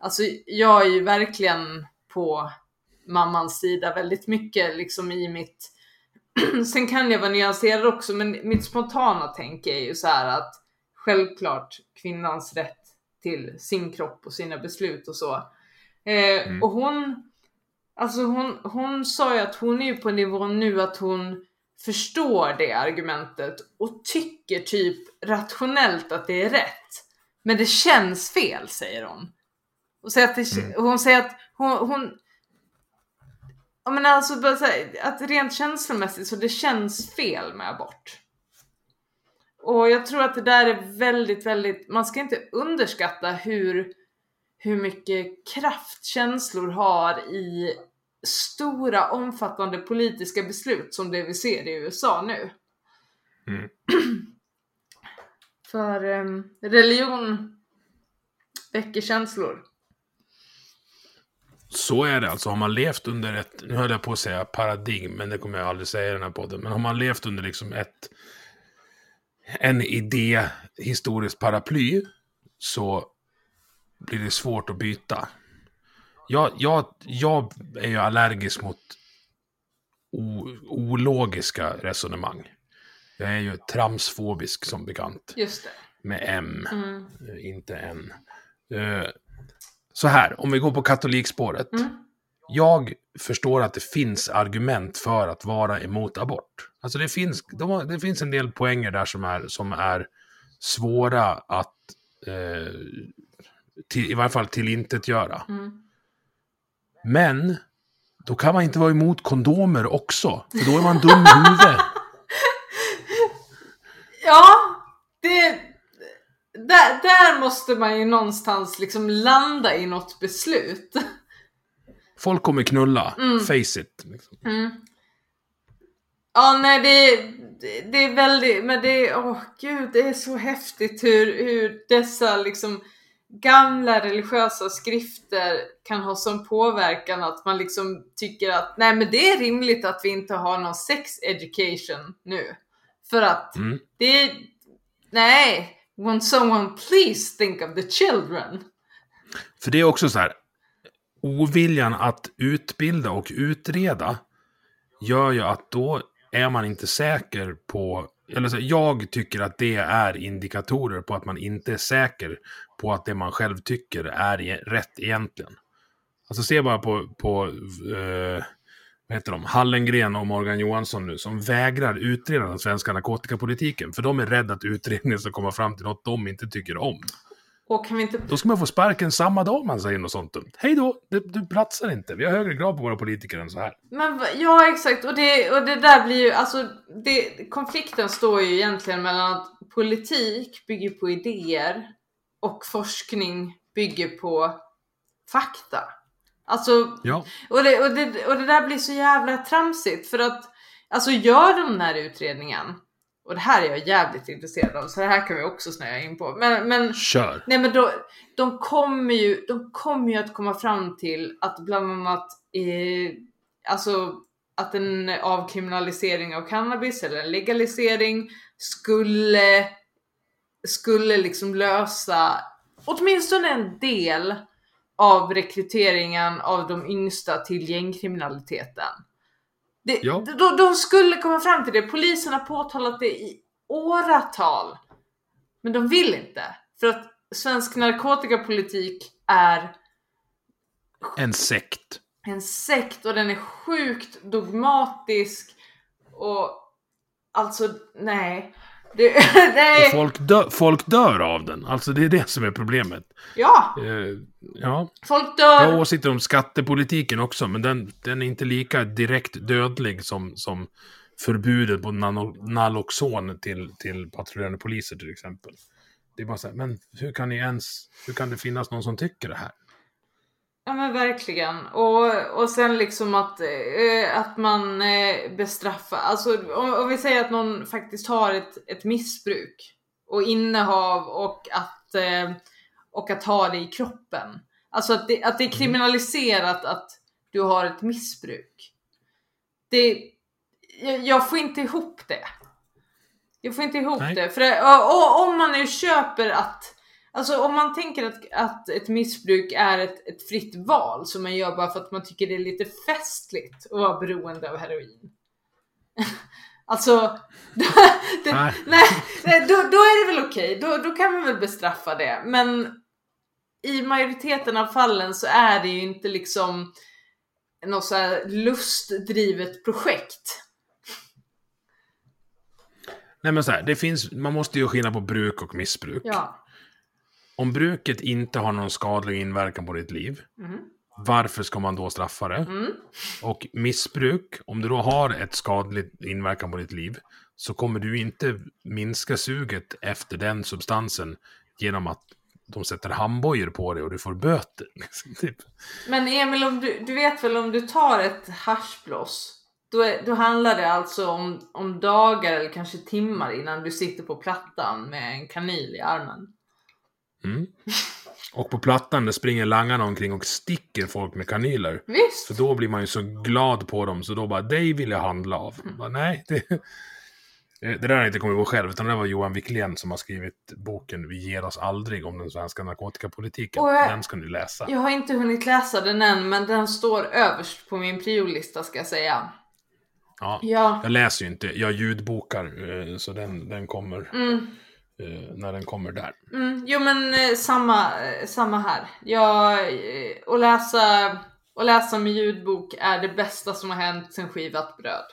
alltså jag är ju verkligen på mammans sida väldigt mycket liksom i mitt Sen kan jag vara nyanserad också, men mitt spontana tänk är ju så här att självklart kvinnans rätt till sin kropp och sina beslut och så. Eh, Mm. Och hon, alltså hon, hon sa ju att hon är ju på nivån nu att hon förstår det argumentet och tycker typ rationellt att det är rätt. Men det känns fel, säger hon. Och säger att det, Mm. Hon säger att hon, hon men alltså att rent känslomässigt så det känns fel med abort. Och jag tror att det där är väldigt, väldigt, man ska inte underskatta hur, hur mycket kraft känslor har i stora omfattande politiska beslut som det vi ser i USA nu. Mm. För em, religion väcker känslor. Så är det alltså. Har man levt under ett, nu höll jag på att säga paradigm, men det kommer jag aldrig säga i den här podden. Men har man levt under liksom ett, en idé, historiskt paraply, så blir det svårt att byta. Jag, jag, jag är ju allergisk mot o, ologiska resonemang. Jag är ju tramsfobisk som bekant. Just det. Med M, Mm. eh, inte N. Eh, så här, om vi går på katolikspåret. Mm. Jag förstår att det finns argument för att vara emot abort. Alltså det finns, de det finns en del poänger där som är, som är svåra att eh, till, i varje fall tillintetgöra. Mm. Men då kan man inte vara emot kondomer också, för då är man dum i huvudet. Ja, det... Där, där måste man ju någonstans liksom landa i något beslut. Folk kommer knulla, face it. Liksom. Ja, nej det, det, är väldigt, men det är, åh gud, det är så häftigt hur, hur dessa liksom gamla religiösa skrifter kan ha sån påverkan att man liksom tycker att nej men det är rimligt att vi inte har någon sex education nu. För att Mm. det, nej, won't someone please think of the children? För det är också så här, oviljan att utbilda och utreda gör ju att då är man inte säker på, eller så jag tycker att det är indikatorer på att man inte är säker på att det man själv tycker är e-, rätt egentligen. Alltså se bara på, på eh, vad heter de, Hallengren och Morgan Johansson nu, som vägrar utreda den svenska narkotikapolitiken, för de är rädda att utredningen ska komma fram till något de inte tycker om. Och kan vi inte Då ska man få sparken samma dag man säger något sånt dumt. Hej då, du, du platsar inte. Vi har högre krav på våra politiker än så här. Men ja exakt och det, och det där blir ju alltså det, konflikten står ju egentligen mellan att politik bygger på idéer och forskning bygger på fakta. Alltså Ja, och det, och, det, och det där blir så jävla tramsigt för att alltså gör de den här utredningen och det här är jag jävligt intresserad av så det här kan vi också snöa in på. Men, men kör. Nej men då, de kommer ju, de kommer ju att komma fram till att bland annat eh, alltså att en avkriminalisering av cannabis eller en legalisering skulle skulle liksom lösa åtminstone en del av rekryteringen av de yngsta till gängkriminaliteten. Det, Ja. de, de skulle komma fram till det. Polisen har påtalat det i åratal. Men de vill inte. För att svensk narkotikapolitik är En sekt. en sekt och den är sjukt dogmatisk. Och alltså, nej. Det, Och nej. folk, dö, folk dör av den. Alltså det är det som är problemet. Ja, Eh, ja, folk jag har dör. åsikter om skattepolitiken också, men den, den är inte lika direkt dödlig som, som förbudet på Naloxon till, till patrullerande poliser till exempel. Det är bara så här, men hur kan ni ens, hur kan det finnas någon som tycker det här? Ja men verkligen. Och, och sen liksom att, eh, att man eh, bestraffar, alltså om, om vi säger att någon faktiskt har ett, ett missbruk och innehav och att, eh, och att ha det i kroppen. Alltså att det, att det är kriminaliserat att du har ett missbruk. Det, jag, jag får inte ihop det. Jag får inte ihop Nej. det. För det, och, och, om man nu köper att Alltså om man tänker att, att ett missbruk är ett, ett fritt val som man gör bara för att man tycker det är lite festligt att vara beroende av heroin. alltså, det, Nej. nej, då, då är det väl okej, då, då kan man väl bestraffa det. Men i majoriteten av fallen så är det ju inte liksom något så här lustdrivet projekt. Nej men så här, det finns, man måste ju skilja på bruk och missbruk. Ja. Om bruket inte har någon skadlig inverkan på ditt liv, varför ska man då straffa det? Och missbruk, om du då har ett skadligt inverkan på ditt liv, så kommer du inte minska suget efter den substansen genom att de sätter handbojor på dig och du får böter. liksom, typ. Men Emil, om du, du vet väl om du tar ett haschblås, då, är, då handlar det alltså om, om dagar eller kanske timmar innan du sitter på plattan med en kanyl i armen. Mm. Och på plattan där springer langarna omkring och sticker folk med kanyler. Visst? För då blir man ju så glad på dem, så då bara, dig vill jag handla av. Bara, nej, det, det där har jag inte kommit på själv, utan det var Johan Wiklén som har skrivit boken Vi ger oss aldrig om den svenska narkotikapolitiken. Jag- Den ska ni läsa. Jag har inte hunnit läsa den än, men den står överst på min priolista ska jag säga. Ja. Ja. Jag läser ju inte, jag ljudbokar, eh, så den, den kommer. Mm. Eh, när den kommer där. Mm, jo men eh, samma, eh, samma här. Jag, att, läsa, att läsa med ljudbok är det bästa som har hänt sen skivat bröd.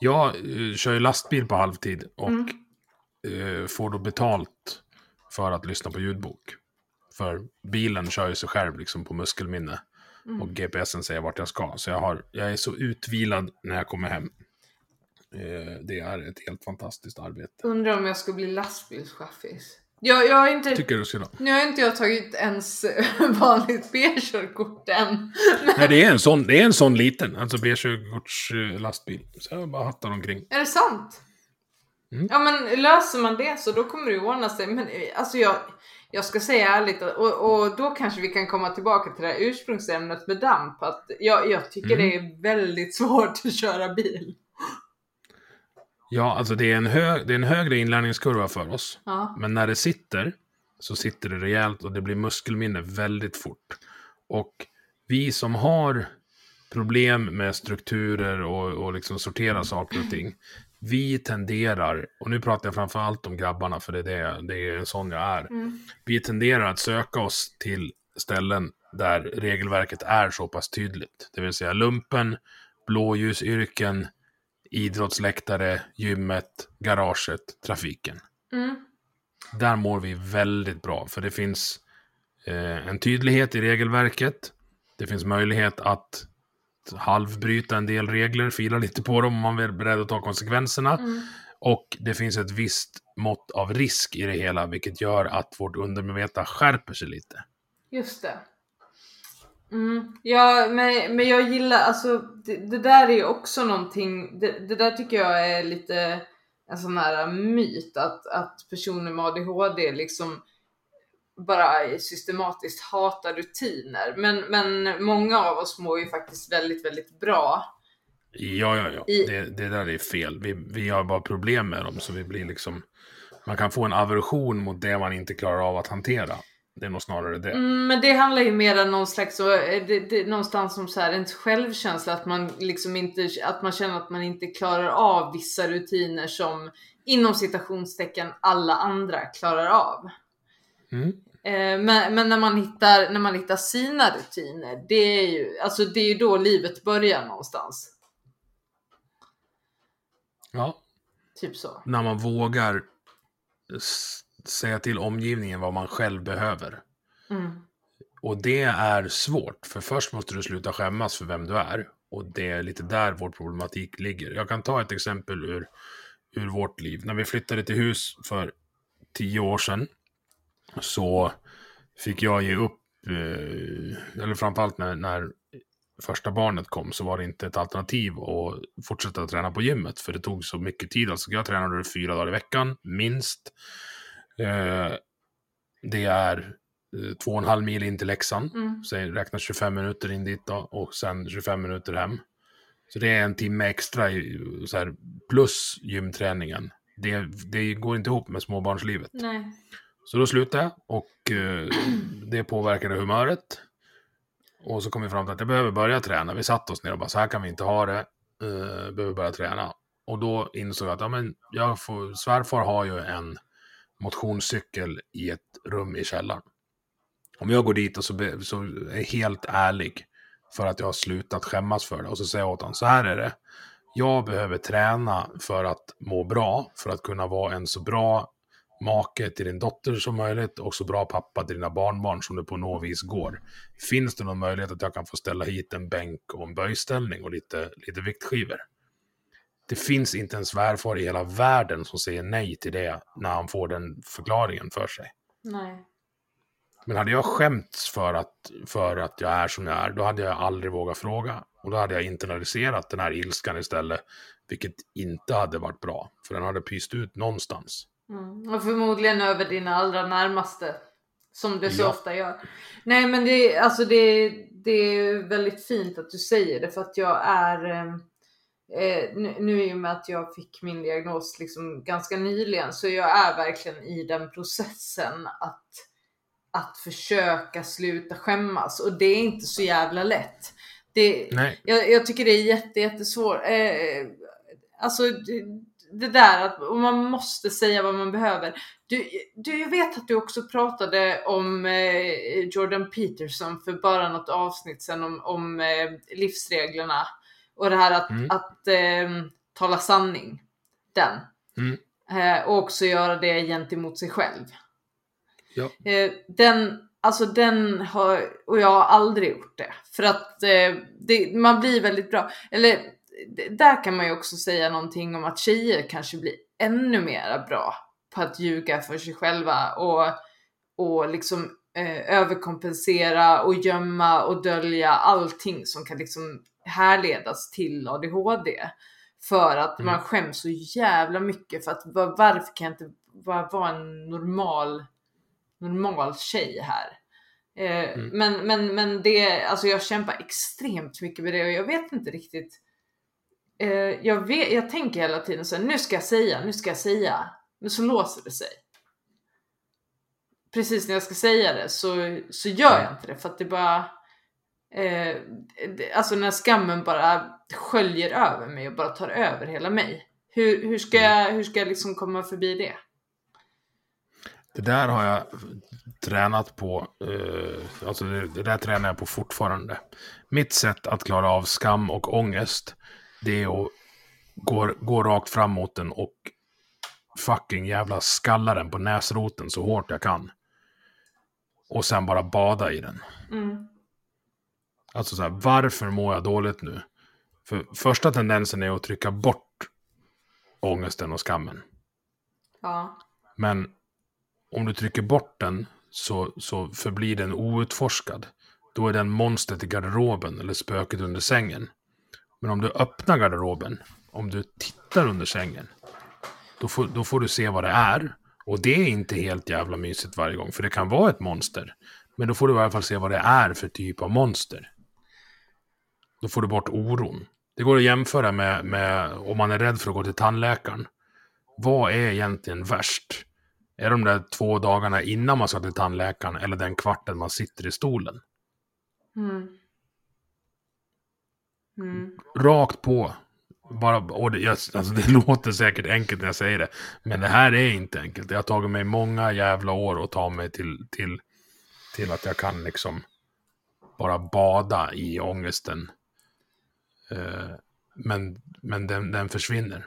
Jag eh, kör ju lastbil på halvtid och Mm. får då betalt för att lyssna på ljudbok. För bilen kör ju sig själv liksom på muskelminne. Mm. Och GPSen säger vart jag ska. Så jag, har, jag är så utvilad när jag kommer hem. Eh, det är ett helt fantastiskt arbete. Undrar om jag ska bli lastbilschaffis. Jag, jag har inte, Tycker du ska då? nu har inte jag tagit ens vanligt B-körkort än. Nej, det är en sån, det är en sån liten, alltså B-körkorts lastbil. Så jag bara hattar omkring. Är det sant? Mm. Ja men löser man det så då kommer det ordna sig. Men eh, alltså jag, jag ska säga ärligt och, och då kanske vi kan komma tillbaka till det här ursprungsämnet med damp. Att jag, jag tycker Mm. det är väldigt svårt att köra bil. Ja, alltså det är, en hög, det är en högre inlärningskurva för oss. Ja. Men när det sitter, så sitter det rejält och det blir muskelminne väldigt fort. Och vi som har problem med strukturer och, och liksom sortera saker och ting, vi tenderar, och nu pratar jag framför allt om grabbarna för det är, det, det är en sån jag är, Mm. vi tenderar att söka oss till ställen där regelverket är så pass tydligt. Det vill säga lumpen, blåljusyrken, idrottsläktare, gymmet, garaget, trafiken. Mm. Där mår vi väldigt bra, för det finns eh, en tydlighet i regelverket. Det finns möjlighet att halvbryta en del regler, fila lite på dem om man är beredd att ta konsekvenserna. Mm. Och det finns ett visst mått av risk i det hela, vilket gör att vårt undermedvetna skärper sig lite. Just det. Mm. Ja, men, men jag gillar, alltså det, det där är ju också någonting, det, det där tycker jag är lite en sån här myt att, att personer med ADHD liksom bara systematiskt hatar rutiner. Men, men många av oss mår ju faktiskt väldigt, väldigt bra. Ja, ja, ja. I- Det, det där är fel. Vi, vi har bara problem med dem, så vi blir liksom... Man kan få en aversion mot det man inte klarar av att hantera. Det är nog snarare det. Mm, men det handlar ju mer om någon slags, eh, det, det, någonstans som så här, en självkänsla, att man liksom inte, att man känner att man inte klarar av vissa rutiner som inom citationstecken alla andra klarar av. Mm. Eh, Men, men när, man hittar, när man hittar sina rutiner, det är ju, alltså det är ju då livet börjar någonstans. Ja, Typ så. när man vågar säga till omgivningen vad man själv behöver. Mm. Och det är svårt, för först måste du sluta skämmas för vem du är. Och det är lite där vår problematik ligger. Jag kan ta ett exempel ur, ur vårt liv. När vi flyttade till hus för tio år sedan så fick jag ge upp, eh, eller framförallt när, när första barnet kom så var det inte ett alternativ att fortsätta träna på gymmet. För det tog så mycket tid. Alltså jag tränade fyra dagar i veckan, minst. Eh, det är eh, två och en halv mil in till Leksand. Mm. Säg, räkna 25 minuter in dit då, och sen 25 minuter hem. Så det är en timme extra i, så här, plus gymträningen. Det, det går inte ihop med småbarnslivet. Nej. Så då slutade jag och eh, det påverkade humöret. Och så kom vi fram till att jag behöver börja träna. Vi satt oss ner och bara så här kan vi inte ha det. Uh, behöver börja träna. Och då insåg jag att ja, men jag får, svärfar har ju en motionscykel i ett rum i källaren. Om jag går dit och så, be, så är helt ärlig för att jag har slutat skämmas för det. Och så säger jag åt honom, så här är det. Jag behöver träna för att må bra, för att kunna vara en så bra make till din dotter som möjligt och så bra pappa till dina barnbarn som det på något vis går. Finns det någon möjlighet att jag kan få ställa hit en bänk och en böjställning och lite, lite viktskivor? Det finns inte en svärfar i hela världen som säger nej till det när han får den förklaringen för sig. Nej. Men hade jag skämts för att, för att jag är som jag är, då hade jag aldrig vågat fråga. Och då hade jag internaliserat den här ilskan istället, vilket inte hade varit bra. För den hade pyst ut någonstans. Mm. Och förmodligen över dina allra närmaste. Som det så Ja. ofta gör. Nej men det, alltså det, det är väldigt fint att du säger det för att jag är eh, nu, nu i och med att jag fick min diagnos liksom ganska nyligen så jag är verkligen i den processen att, att försöka sluta skämmas och det är inte så jävla lätt. Det, Nej, jag, jag tycker det är jätte, jättesvårt. Eh, alltså, det, det där att man måste säga vad man behöver. Du, du jag vet att du också pratade om eh, Jordan Peterson för bara något avsnitt sedan om, om eh, livsreglerna och det här att, Mm. att eh, tala sanning. Den. Mm. Eh, och också göra det gentemot sig själv. Ja. Eh, den, alltså den har, och jag har aldrig gjort det. För att eh, det, man blir väldigt bra, eller där kan man ju också säga någonting om att tjejer kanske blir ännu mera bra på att ljuga för sig själva och, och liksom eh, överkompensera och gömma och dölja allting som kan liksom härledas till ADHD. För att Mm. man skäms så jävla mycket för att var, varför kan jag inte bara vara en normal normal tjej här. Eh, Mm. Men, men, men det, alltså jag kämpar extremt mycket med det och jag vet inte riktigt. Eh, jag, vet, jag tänker hela tiden så här, nu ska jag säga, nu ska jag säga. Men så låser det sig. Precis när jag ska säga det så, så gör jag inte det för att det bara eh, Alltså när skammen bara sköljer över mig och bara tar över hela mig. Hur, hur, ska, jag, hur ska jag liksom komma förbi det? Det där har jag tränat på. Eh, alltså det, det där tränar jag på fortfarande. Mitt sätt att klara av skam och ångest. Det är att gå, gå rakt fram mot den och fucking jävla skalla den på näsroten så hårt jag kan. Och sen bara bada i den. Mm. Alltså så här, varför mår jag dåligt nu? För första tendensen är att trycka bort ångesten och skammen. Ja. Men om du trycker bort den så, så förblir den outforskad. Då är den monstret i garderoben eller spöket under sängen. Men om du öppnar garderoben, om du tittar under sängen, då får, då får du se vad det är. Och det är inte helt jävla mysigt varje gång, för det kan vara ett monster. Men då får du i alla fall se vad det är för typ av monster. Då får du bort oron. Det går att jämföra med, med om man är rädd för att gå till tandläkaren. Vad är egentligen värst? Är de där två dagarna innan man ska till tandläkaren eller den kvarten man sitter i stolen? Mm. Mm. Rakt på. Bara, och det, alltså det låter säkert enkelt när jag säger det. Men det här är inte enkelt. Det har tagit mig många jävla år att ta mig till, till, till att jag kan liksom bara bada i ångesten. Eh, men men den, den försvinner.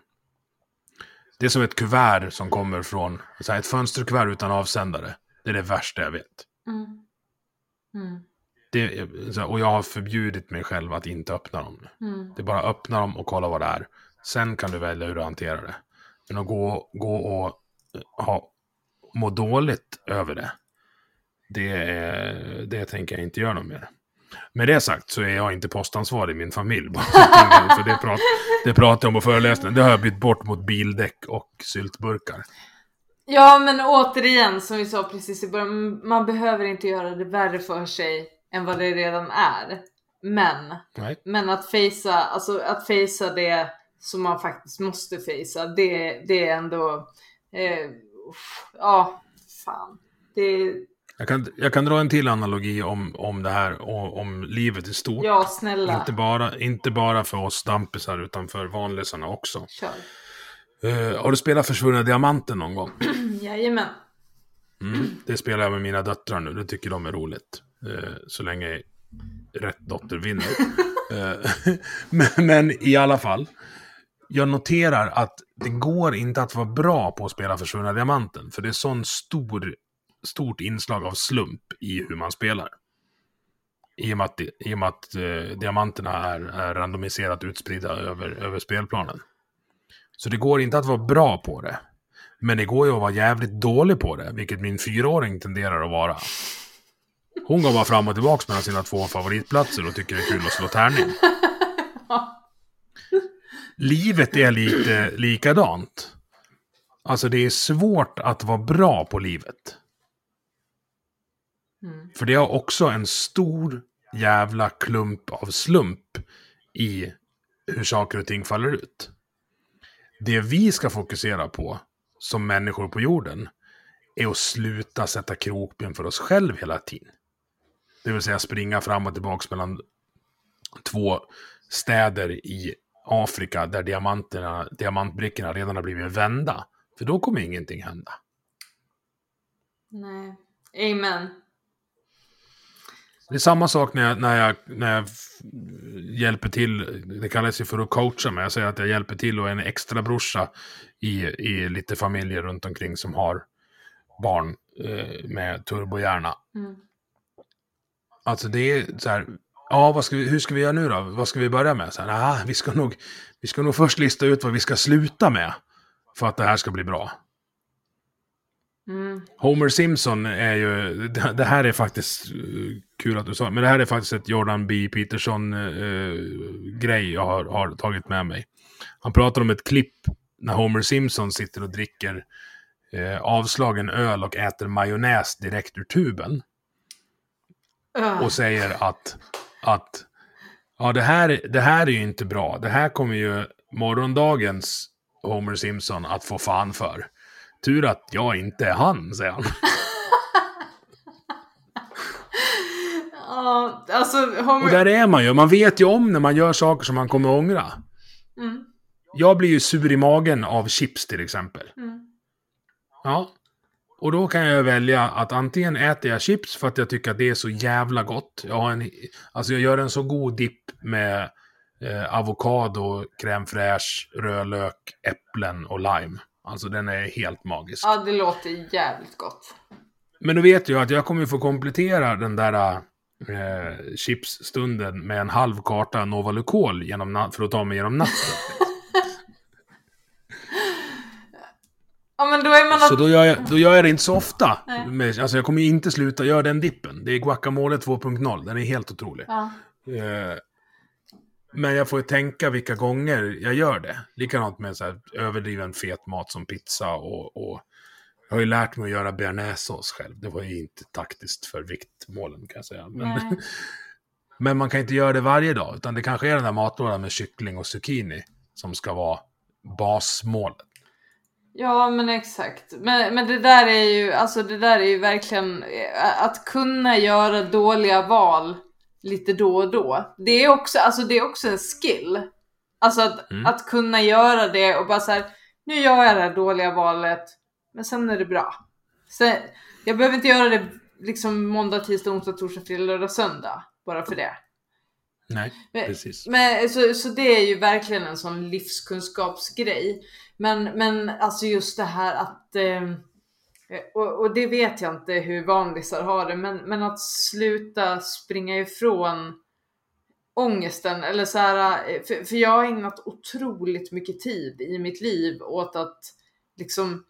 Det är som ett kuvert som kommer från, så här, ett fönsterkuvert utan avsändare. Det är det värsta jag vet. Mm. Mm. Det, och jag har förbjudit mig själv att inte öppna dem. Mm. Det är bara att öppna dem och kolla vad det är. Sen kan du välja hur du hanterar det. Men att gå, gå och eh, ha, må dåligt över det, det, är, det tänker jag inte göra något mer. Med det sagt så är jag inte postansvarig i min familj. bara För det, prat, det pratar jag om på föreläsningen. Det har jag bytt bort mot bildäck och syltburkar. Ja, men återigen som vi sa precis i början, man behöver inte göra det värre för sig än vad det redan är. Men, Nej. men att fejsa, alltså att fejsa det som man faktiskt måste fejsa, det, det är ändå, eh, ja, fan. Det, Jag kan, jag kan dra en till analogi om, om det här, och, om livet i stort. ja snälla, Inte bara, inte bara för oss stampisar utan för vanlisarna också. kör. Eh, har du spelat Försvunna Diamanten någon gång? Jajamän. Mm. Det spelar jag med mina döttrar nu. Det tycker de är roligt. Eh, så länge rätt dotter vinner. eh, men, men i alla fall. Jag noterar att det går inte att vara bra på att spela Försvunna Diamanten. För det är sån stor, stort inslag av slump i hur man spelar. I och med att, i och med att eh, diamanterna är, är randomiserat utspridda över, över spelplanen. Så det går inte att vara bra på det. Men det går ju att vara jävligt dålig på det, vilket min fyraåring tenderar att vara. Hon går bara fram och tillbaka mellan sina två favoritplatser och tycker det är kul att slå tärning. Livet är lite likadant. Alltså det är svårt att vara bra på livet. Mm. För det har också en stor jävla klump av slump i hur saker och ting faller ut. Det vi ska fokusera på som människor på jorden är att sluta sätta krokben för oss själv hela tiden. Det vill säga springa fram och tillbaka mellan två städer i Afrika där diamanterna, diamantbrickorna redan har blivit vända. För då kommer ingenting hända. Nej. Amen. Det är samma sak när jag, när jag, när jag hjälper till, det kallas ju för att coacha, men jag säger att jag hjälper till och är en extra brorsa i, i lite familjer runt omkring som har barn eh, med turbohjärna. Mm. Alltså det är så här, ja ska vi, hur ska vi göra nu då? Vad ska vi börja med? Så här, ah, vi, ska nog, vi ska nog först lista ut vad vi ska sluta med för att det här ska bli bra. Mm. Homer Simpson är ju, det, det här är faktiskt uh, kul att du sa, men det här är faktiskt ett Jordan B. Peterson-grej jag har, har tagit med mig. Han pratar om ett klipp när Homer Simpson sitter och dricker eh, avslagen öl och äter majonnäs direkt ur tuben. Öh. Och säger att, att ja, det, här, det här är ju inte bra. Det här kommer ju morgondagens Homer Simpson att få fan för. Tur att jag inte är han, säger han. Ja, alltså Homer... Och där är man ju. Man vet ju om när man gör saker som man kommer ångra. Mm. Jag blir ju sur i magen av chips till exempel. Mm. Ja. Och då kan jag välja att antingen äter jag chips för att jag tycker att det är så jävla gott. Jag, har en, alltså jag gör en så god dipp med eh, avokado, crème fraîche, rödlök, äpplen och lime. Alltså den är helt magisk. Ja, det låter jävligt gott. Men då vet jag att jag kommer få komplettera den där eh, chipsstunden med en halv karta Novalucol genom för att ta mig genom natten. Ja, men då är man... Så då gör, jag, då gör jag det inte så ofta. Nej. Alltså jag kommer ju inte sluta göra den dippen. Det är guacamole 2.0. Den är helt otrolig. Ja. Eh, men jag får ju tänka vilka gånger jag gör det. Likadant med så här överdriven fet mat som pizza och, och jag har ju lärt mig att göra bearnaisesås själv. Det var ju inte taktiskt för viktmålen kan jag säga. Men, men man kan inte göra det varje dag. Utan det kanske är den där matlådan med kyckling och zucchini som ska vara basmålet. Ja, men exakt. Men, men det där är ju, alltså det där är ju verkligen eh, att kunna göra dåliga val lite då och då. Det är också, alltså det är också en skill. Alltså att, Mm. att kunna göra det och bara så här, nu gör jag det här dåliga valet, men sen är det bra. Sen, jag behöver inte göra det liksom måndag, tisdag, onsdag, torsdag, fredag, lördag, söndag. Bara för det. Nej, Men- precis. Men, så, så det är ju verkligen en sån livskunskapsgrej. Men, men alltså just det här att, eh, Eh, och, och det vet jag inte hur vanlisar har det, men, men att sluta springa ifrån ångesten eller så här, eh, för, för jag har ägnat otroligt mycket tid i mitt liv åt att liksom,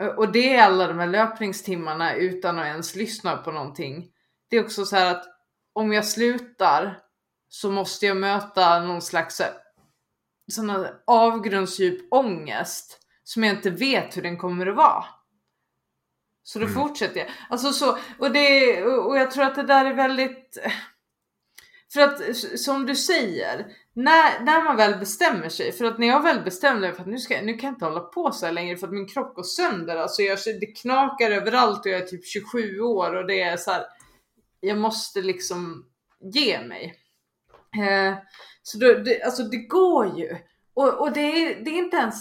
eh, och det är alla de här löpningstimmarna utan att ens lyssna på någonting. Det är också så här att om jag slutar så måste jag möta någon slags sån här avgrundsdjup ångest som jag inte vet hur den kommer att vara. Så då Mm. fortsätter jag. Alltså så, och, det, och jag tror att det där är väldigt... För att som du säger, när, när man väl bestämmer sig, för att när jag väl bestämde mig för att nu, ska, nu kan jag inte hålla på så här längre för att min kropp går sönder. Alltså jag, det knakar överallt och jag är typ 27 år och det är så här, jag måste liksom ge mig. Eh, så då, det, alltså det går ju. Och, och det, är, det är inte ens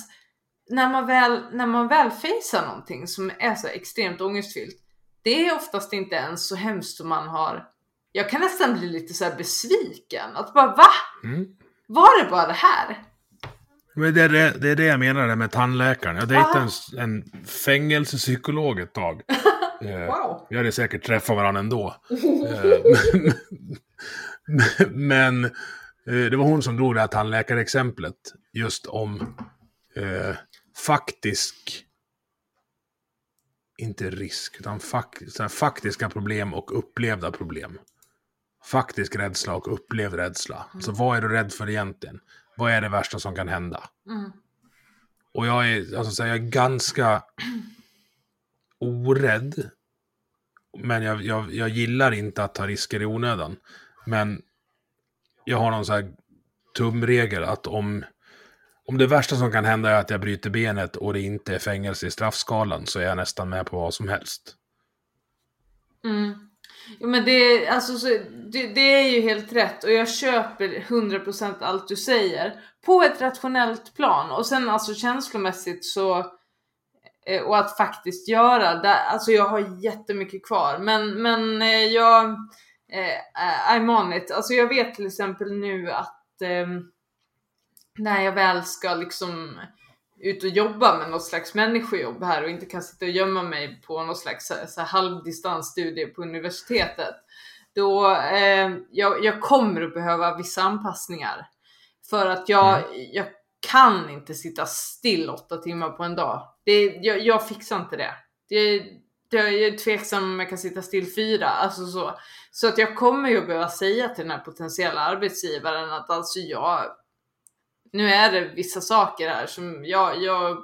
när man väl, när man väl facear någonting som är så extremt ångestfyllt. Det är oftast inte ens så hemskt som man har. Jag kan nästan bli lite så besviken. Att bara va? Mm. Var det bara det här? Men det, är det, det är det jag menar med tandläkaren. Jag dejtade en, en fängelsepsykolog ett tag. Eh, Wow. Vi hade säkert träffat varandra ändå. Eh, men men eh, det var hon som drog det här tandläkarexemplet. Just om eh, faktisk... Inte risk, utan fak, faktiska problem och upplevda problem. Faktisk rädsla och upplevd rädsla. Så vad är du rädd för egentligen? Vad är det värsta som kan hända? Mm. Och jag är, alltså, så här, jag är ganska orädd. Men jag, jag, jag gillar inte att ta risker i onödan. Men jag har någon så här tumregel att om, om det värsta som kan hända är att jag bryter benet och det inte är fängelse i straffskalan så är jag nästan med på vad som helst. Mm. Ja, men det, alltså, så, det, det är ju helt rätt och jag köper 100% allt du säger på ett rationellt plan och sen alltså känslomässigt så eh, och att faktiskt göra det. Alltså jag har jättemycket kvar men, men eh, jag eh, I'm on it. Alltså jag vet till exempel nu att eh, när jag väl ska liksom ut och jobba med något slags människojobb här och inte kan sitta och gömma mig på något slags så, så halvdistansstudie på universitetet. Då eh, jag, jag kommer att behöva vissa anpassningar. För att jag, mm. jag kan inte sitta still åtta timmar på en dag. Det, jag, jag fixar inte det. det, det jag är tveksam om jag kan sitta still fyra. Alltså så. så att jag kommer ju behöva säga till den här potentiella arbetsgivaren att alltså jag nu är det vissa saker här som jag, jag,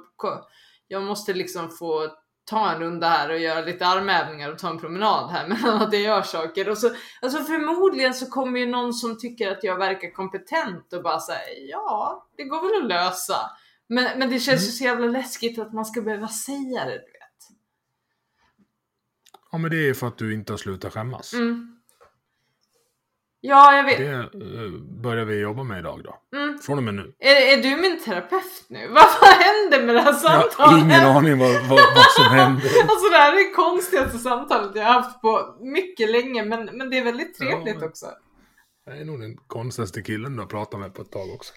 jag måste liksom få ta en runda här och göra lite armhävningar och ta en promenad här mellan att jag gör saker. Och så, alltså förmodligen så kommer ju någon som tycker att jag verkar kompetent och bara säger ja, det går väl att lösa. Men, men det känns mm. ju så jävla läskigt att man ska behöva säga det, du vet. Ja, men det är för att du inte har slutat skämmas. Mm. Ja, jag vet. Det uh, börjar vi jobba med idag då. Mm. Från och med nu. Är, är du min terapeut nu? Vad händer med det här samtalet? Jag har ingen aning vad, vad, vad som händer. alltså det här är det konstigaste samtalet jag har haft på mycket länge. Men, men det är väldigt trevligt ja, också. Jag är nog den konstigaste killen du har pratat med på ett tag också.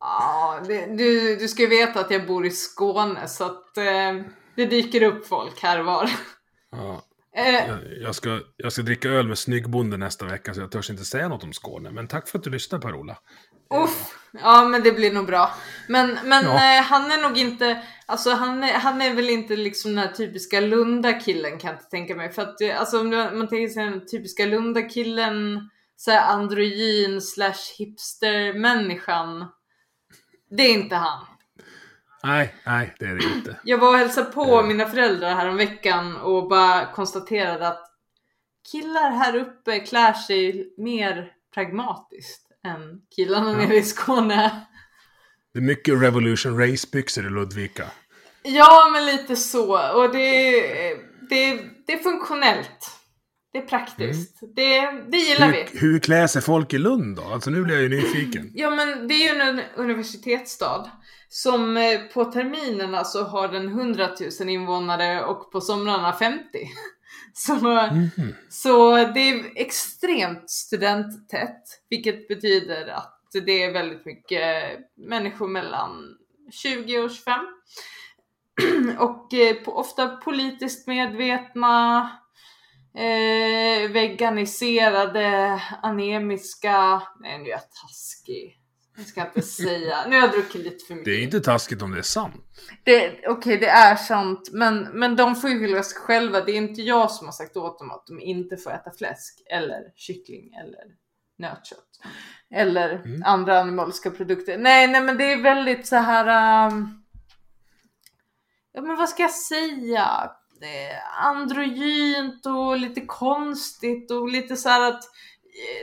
Ja, det, du, du ska ju veta att jag bor i Skåne så att eh, det dyker upp folk här och var. Ja. Eh, jag, jag, ska, jag ska dricka öl med snyggbonde nästa vecka så jag törs inte säga något om Skåne. Men tack för att du lyssnar Per-Ola. Uff, ja men det blir nog bra. Men, men ja. eh, han är nog inte, alltså han är, han är väl inte liksom den här typiska Lunda-killen kan jag inte tänka mig. För att eh, alltså om man tänker sig den typiska Lunda-killen, såhär androgyn slash hipster-människan. Det är inte han. Nej, nej det är det inte. Jag var och hälsade på mina föräldrar här om veckan och bara konstaterade att killar här uppe klär sig mer pragmatiskt än killarna ja. nere i Skåne. Det är mycket Revolution Race-byxor i Ludvika. Ja, men lite så. Och det, det, det är funktionellt. Det är praktiskt. Mm. Det, det gillar hur, vi. Hur klär sig folk i Lund då? Alltså nu blir jag ju nyfiken. Ja, men det är ju en universitetsstad. Som eh, på terminerna så har den 100 000 invånare och på somrarna 50. Så, mm -hmm. så det är extremt studenttätt, vilket betyder att det är väldigt mycket människor mellan 20 och 25. och eh, ofta politiskt medvetna, eh, veganiserade, anemiska, nej nu är jag taskig. Jag ska inte säga. Nu har jag druckit lite för mycket. Det är inte taskigt om det är sant. Okej, okay, det är sant. Men, men de får ju skylla sig själva. Det är inte jag som har sagt åt dem att de inte får äta fläsk eller kyckling eller nötkött. Eller mm. andra animaliska produkter. Nej, nej, men det är väldigt så här. Um... Ja, men vad ska jag säga? androgynt och lite konstigt och lite så här att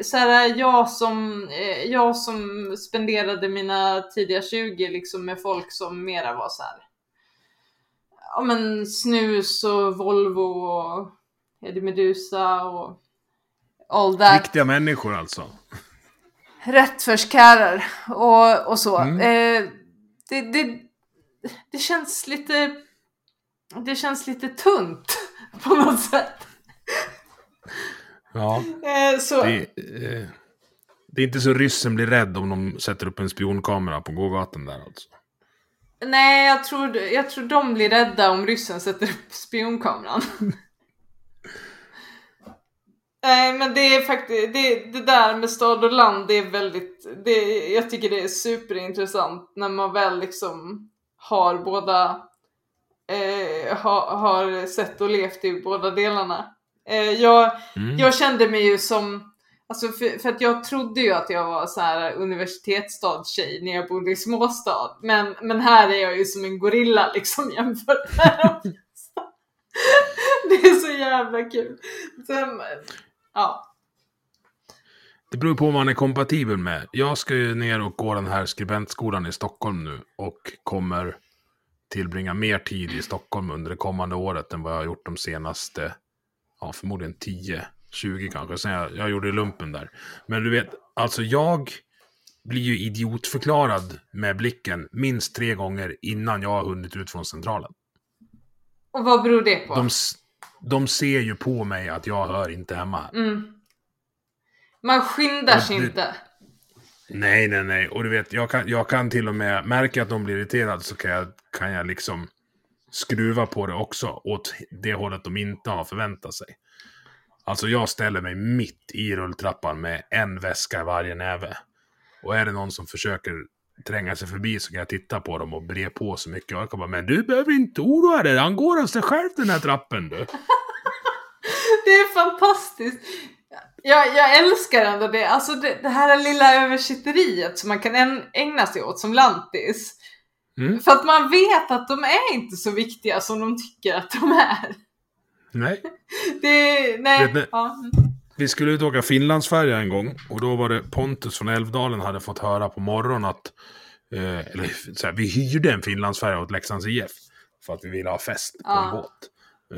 så här, jag, som, eh, jag som spenderade mina tidiga 20 liksom med folk som mera var så här. Ja men snus och Volvo och Eddie Medusa och all that. Riktiga människor alltså. Rättfärdskärer och, och så. Mm. Eh, det, det, det känns lite det känns lite tunt på något sätt. Ja. Eh, så. Det, eh, det, är inte så ryssen blir rädd om de sätter upp en spionkamera på gågatan där alltså. Nej, jag tror, jag tror de blir rädda om ryssen sätter upp spionkameran. Nej, men det är faktiskt, det, det där med stad och land, det är väldigt, det, jag tycker det är superintressant när man väl liksom har båda, eh, ha, har sett och levt i båda delarna. Eh, jag, mm. jag kände mig ju som, alltså för, för, att jag trodde ju att jag var så här universitetsstadstjej när jag bodde i småstad. Men, men här är jag ju som en gorilla liksom jämfört med de Det är så jävla kul. Sen, ja. Det beror på vad man är kompatibel med. Jag ska ju ner och gå den här skribentskolan i Stockholm nu och kommer tillbringa mer tid i Stockholm under det kommande året än vad jag har gjort de senaste ja, förmodligen 10-20 20 kanske, sen jag, jag gjorde lumpen där. Men du vet, alltså jag blir ju idiotförklarad med blicken minst tre gånger innan jag har hunnit ut från centralen. Och vad beror det på? De, de ser ju på mig att jag hör inte hemma. Mm. Man skyndar sig inte. Nej, nej, nej. Och du vet, jag kan, jag kan till och med, märker jag att de blir irriterade så kan jag, kan jag liksom skruva på det också åt det hållet de inte har förväntat sig. Alltså jag ställer mig mitt i rulltrappan med en väska i varje näve. Och är det någon som försöker tränga sig förbi så kan jag titta på dem och bre på så mycket. Och jag kan bara, men du behöver inte oroa dig, han går av sig själv den här trappen du. Det är fantastiskt. Jag, jag älskar ändå det. Alltså det, det här lilla översitteriet som man kan ägna sig åt som lantis. Mm. För att man vet att de är inte så viktiga som de tycker att de är. Nej. Det, nej. Vet ni- Ja. Vi skulle ut och åka Finlandsfärja en gång och då var det Pontus från Älvdalen hade fått höra på morgonen att eh, eller så här, vi hyrde en Finlandsfärja åt Leksands IF för att vi ville ha fest på Ja. en båt.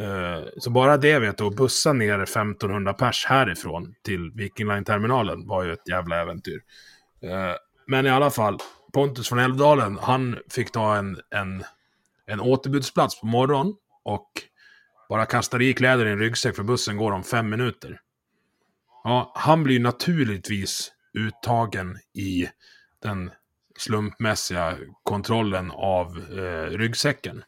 Eh, så bara det vet du, att bussa ner 1500 pers härifrån till Viking Line-terminalen var ju ett jävla äventyr. Eh, men i alla fall, Pontus från Älvdalen, han fick ta en, en, en återbudsplats på morgonen och bara kastar i kläder i en ryggsäck för bussen går om fem minuter. Ja, han blir naturligtvis uttagen i den slumpmässiga kontrollen av eh, ryggsäcken.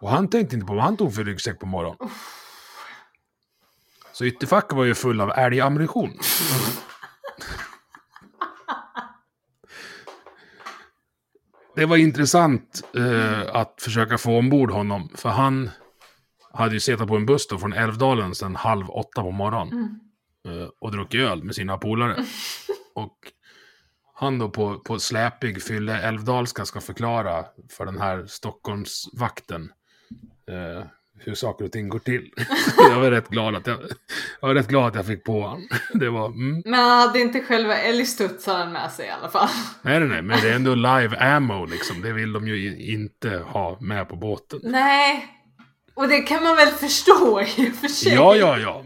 Och han tänkte inte på vad han tog för ryggsäck på morgonen. Så ytterfacken var ju full av älgammunition. Det var intressant eh, att försöka få ombord honom, för han hade ju suttit på en buss då från Älvdalen sedan halv åtta på morgonen. Eh, och druckit öl med sina polare. och han då på, på släpig fylle älvdalska ska förklara för den här Stockholmsvakten eh, hur saker och ting går till. jag var rätt glad att jag, jag var rätt glad att jag fick på honom. det var, mm, Men han hade inte själva älgstudsaren med sig i alla fall. nej, nej, nej, men det är ändå live ammo liksom. Det vill de ju inte ha med på båten. Nej. Och det kan man väl förstå i och för sig. Ja, ja, ja.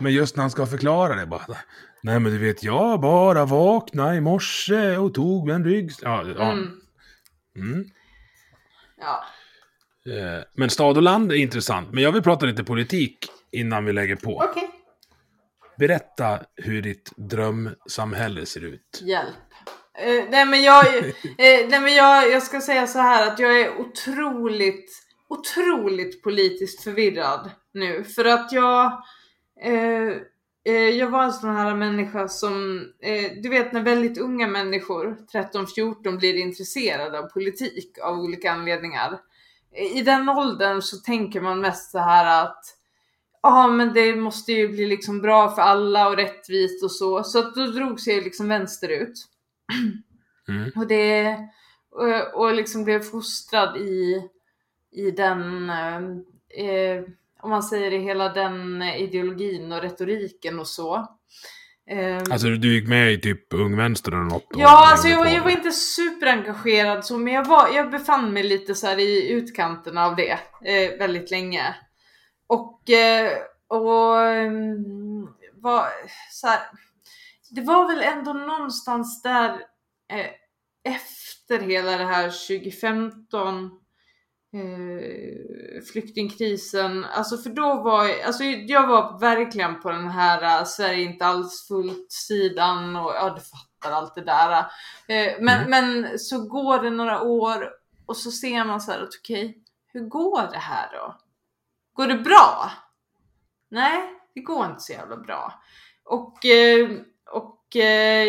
Men just när han ska förklara det bara. Nej, men du vet, jag bara vaknade i morse och tog en rygg... Ja, ja. Mm. Mm. Ja. Eh, Men stad och land är intressant. Men jag vill prata lite politik innan vi lägger på. Okej. Berätta hur ditt drömsamhälle ser ut. Hjälp. Eh, nej men, jag, eh, nej men jag, jag ska säga så här att jag är otroligt, otroligt politiskt förvirrad nu. För att jag, eh, eh, jag var en sån här människa som, eh, du vet när väldigt unga människor, 13-14, blir intresserade av politik av olika anledningar. I den åldern så tänker man mest så här att ja men det måste ju bli liksom bra för alla och rättvist och så. Så att då drog sig liksom vänsterut. Mm. Och det, och, och liksom blev fostrad i, i den, eh, eh, om man säger det, hela den ideologin och retoriken och så. Eh, Alltså du gick med i typ Ung Vänster eller något? Ja, alltså jag, var- jag var inte superengagerad så, men jag, var, jag befann mig lite så i utkanten av det eh, väldigt länge. Och, eh, och mm, var så här, det var väl ändå någonstans där eh, efter hela det här 2015 eh, flyktingkrisen, alltså för då var alltså jag var verkligen på den här uh, Sverige inte alls fullt sidan och ja du fattar allt det där. Eh, men, Mm. men så går det några år och så ser man så här att okej, hur går det här då? Går det bra? Nej, det går inte så jävla bra. Och, eh, och eh,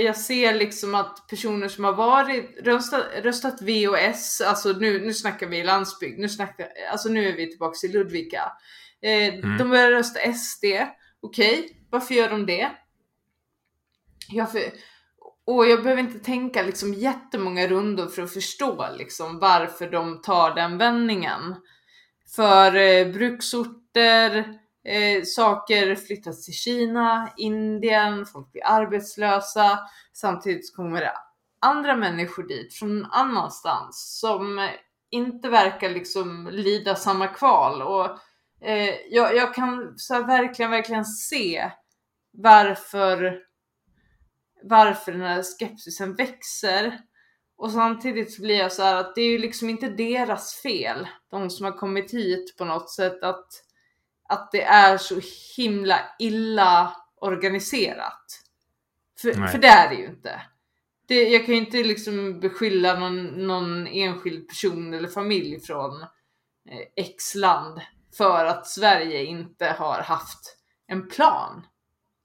jag ser liksom att personer som har varit, röstat, röstat V och S, alltså nu, nu snackar vi landsbygd, nu, snackar, alltså nu är vi tillbaka i Ludvika. Eh, Mm. De börjar rösta SD, okej, varför gör de det? Ja, för, och jag behöver inte tänka liksom jättemånga rundor för att förstå liksom varför de tar den vändningen. För eh, bruksorter, eh, saker flyttas till Kina, Indien, folk blir arbetslösa. Samtidigt kommer det andra människor dit från någon annanstans som inte verkar liksom lida samma kval. Och eh, jag, jag kan så här, verkligen, verkligen se varför, varför den här skepsisen växer. Och samtidigt så blir jag så här att det är ju liksom inte deras fel, de som har kommit hit på något sätt, att, att det är så himla illa organiserat. För, Nej. för det är det ju inte. Det, jag kan ju inte liksom beskylla någon, någon enskild person eller familj från eh, X land för att Sverige inte har haft en plan.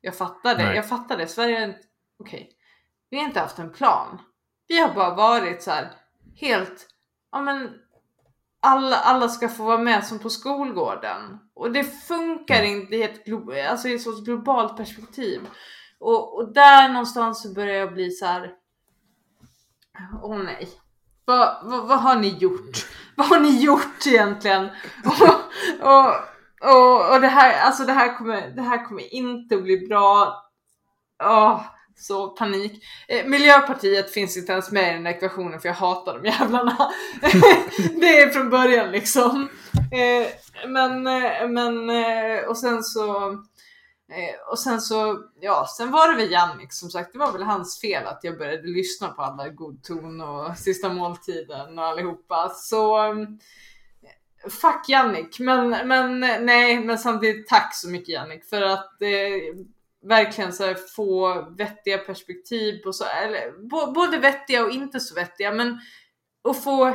Jag fattar det, Nej. jag fattar det. Sverige okej, vi har inte haft en plan. Vi har bara varit så här helt, ja men alla, alla ska få vara med som på skolgården. Och det funkar inte i ett, alltså i ett sorts globalt perspektiv. Och, och där någonstans så börjar jag bli så här. Åh nej. Vad, vad, vad har ni gjort? Vad har ni gjort egentligen? Och, och, och, och det här, alltså det här kommer, det här kommer inte att bli bra. Åh, så panik. Eh, Miljöpartiet finns inte ens med i den här ekvationen för jag hatar de jävlarna. det är från början liksom. Eh, men, eh, men, eh, och sen så Eh, och sen så, ja, sen var det väl Jannik som sagt, det var väl hans fel att jag började lyssna på alla God ton och Sista måltiden och allihopa. Så eh, fuck Jannik, men, men nej, men samtidigt tack så mycket Jannik för att eh, verkligen så få vettiga perspektiv på så, eller bo, både vettiga och inte så vettiga, men att få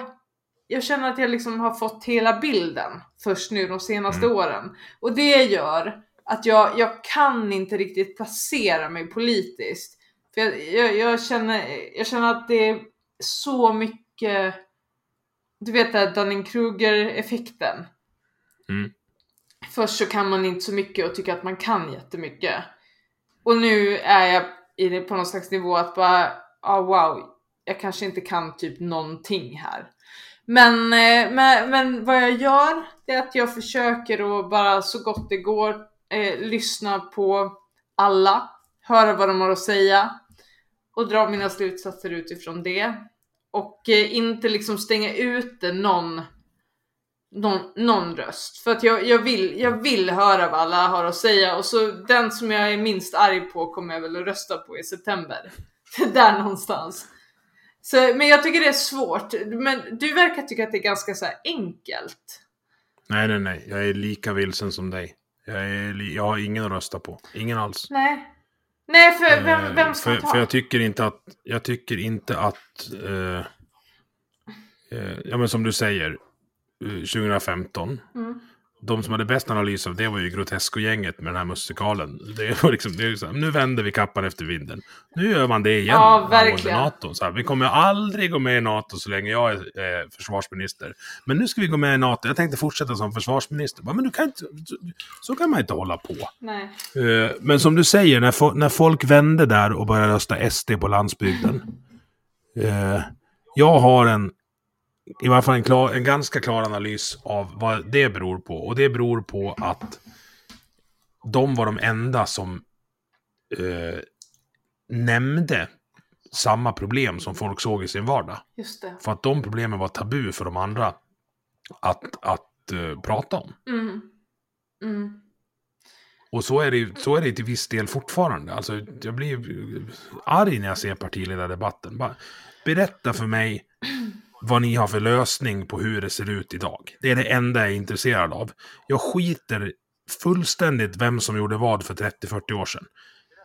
jag känner att jag liksom har fått hela bilden först nu de senaste åren. Och det gör att jag, jag kan inte riktigt placera mig politiskt. För jag, jag, jag, känner, jag känner att det är så mycket, du vet det här Dunning-Kruger-effekten. Mm. Först så kan man inte så mycket och tycker att man kan jättemycket. Och nu är jag i det på någon slags nivå att bara, ah wow, jag kanske inte kan typ någonting här. Men, eh, men, men vad jag gör, det är att jag försöker att bara så gott det går eh, lyssna på alla, höra vad de har att säga och dra mina slutsatser utifrån det. Och eh, inte liksom stänga ute någon, någon, någon röst. För att jag, jag, vill, jag vill höra vad alla har att säga och så den som jag är minst arg på kommer jag väl att rösta på i september. Där någonstans. Så, men jag tycker det är svårt. Men du verkar tycka att det är ganska så enkelt. Nej, nej, nej. Jag är lika vilsen som dig. Jag, är, jag har ingen att rösta på. Ingen alls. Nej. Nej, för vem, Eh, vem ska för, ta? för jag tycker inte att, jag tycker inte att, eh, eh, ja men som du säger, 2015. Mm. De som hade bäst analys av det var ju Grotesco-gänget med den här musikalen. Det var liksom, det är här, nu vänder vi kappan efter vinden. Nu gör man det igen. Ja, verkligen. NATO. Så här, vi kommer aldrig gå med i NATO så länge jag är eh, försvarsminister. Men nu ska vi gå med i NATO. Jag tänkte fortsätta som försvarsminister. Men du kan inte, så, kan man inte hålla på. Nej. Eh, Men som du säger, när, när folk vände där och började rösta SD på landsbygden. eh, jag har en, i varje fall en, klar, en ganska klar analys av vad det beror på. Och det beror på att de var de enda som eh, nämnde samma problem som folk såg i sin vardag. För att de problemen var tabu för de andra att, att eh, prata om. Mm. Mm. Och så är, det, så är det till viss del fortfarande. Alltså, jag blir arg när jag ser partiledardebatten. Bara, berätta för mig vad ni har för lösning på hur det ser ut idag. Det är det enda jag är intresserad av. Jag skiter fullständigt vem som gjorde vad för 30-40 år sedan.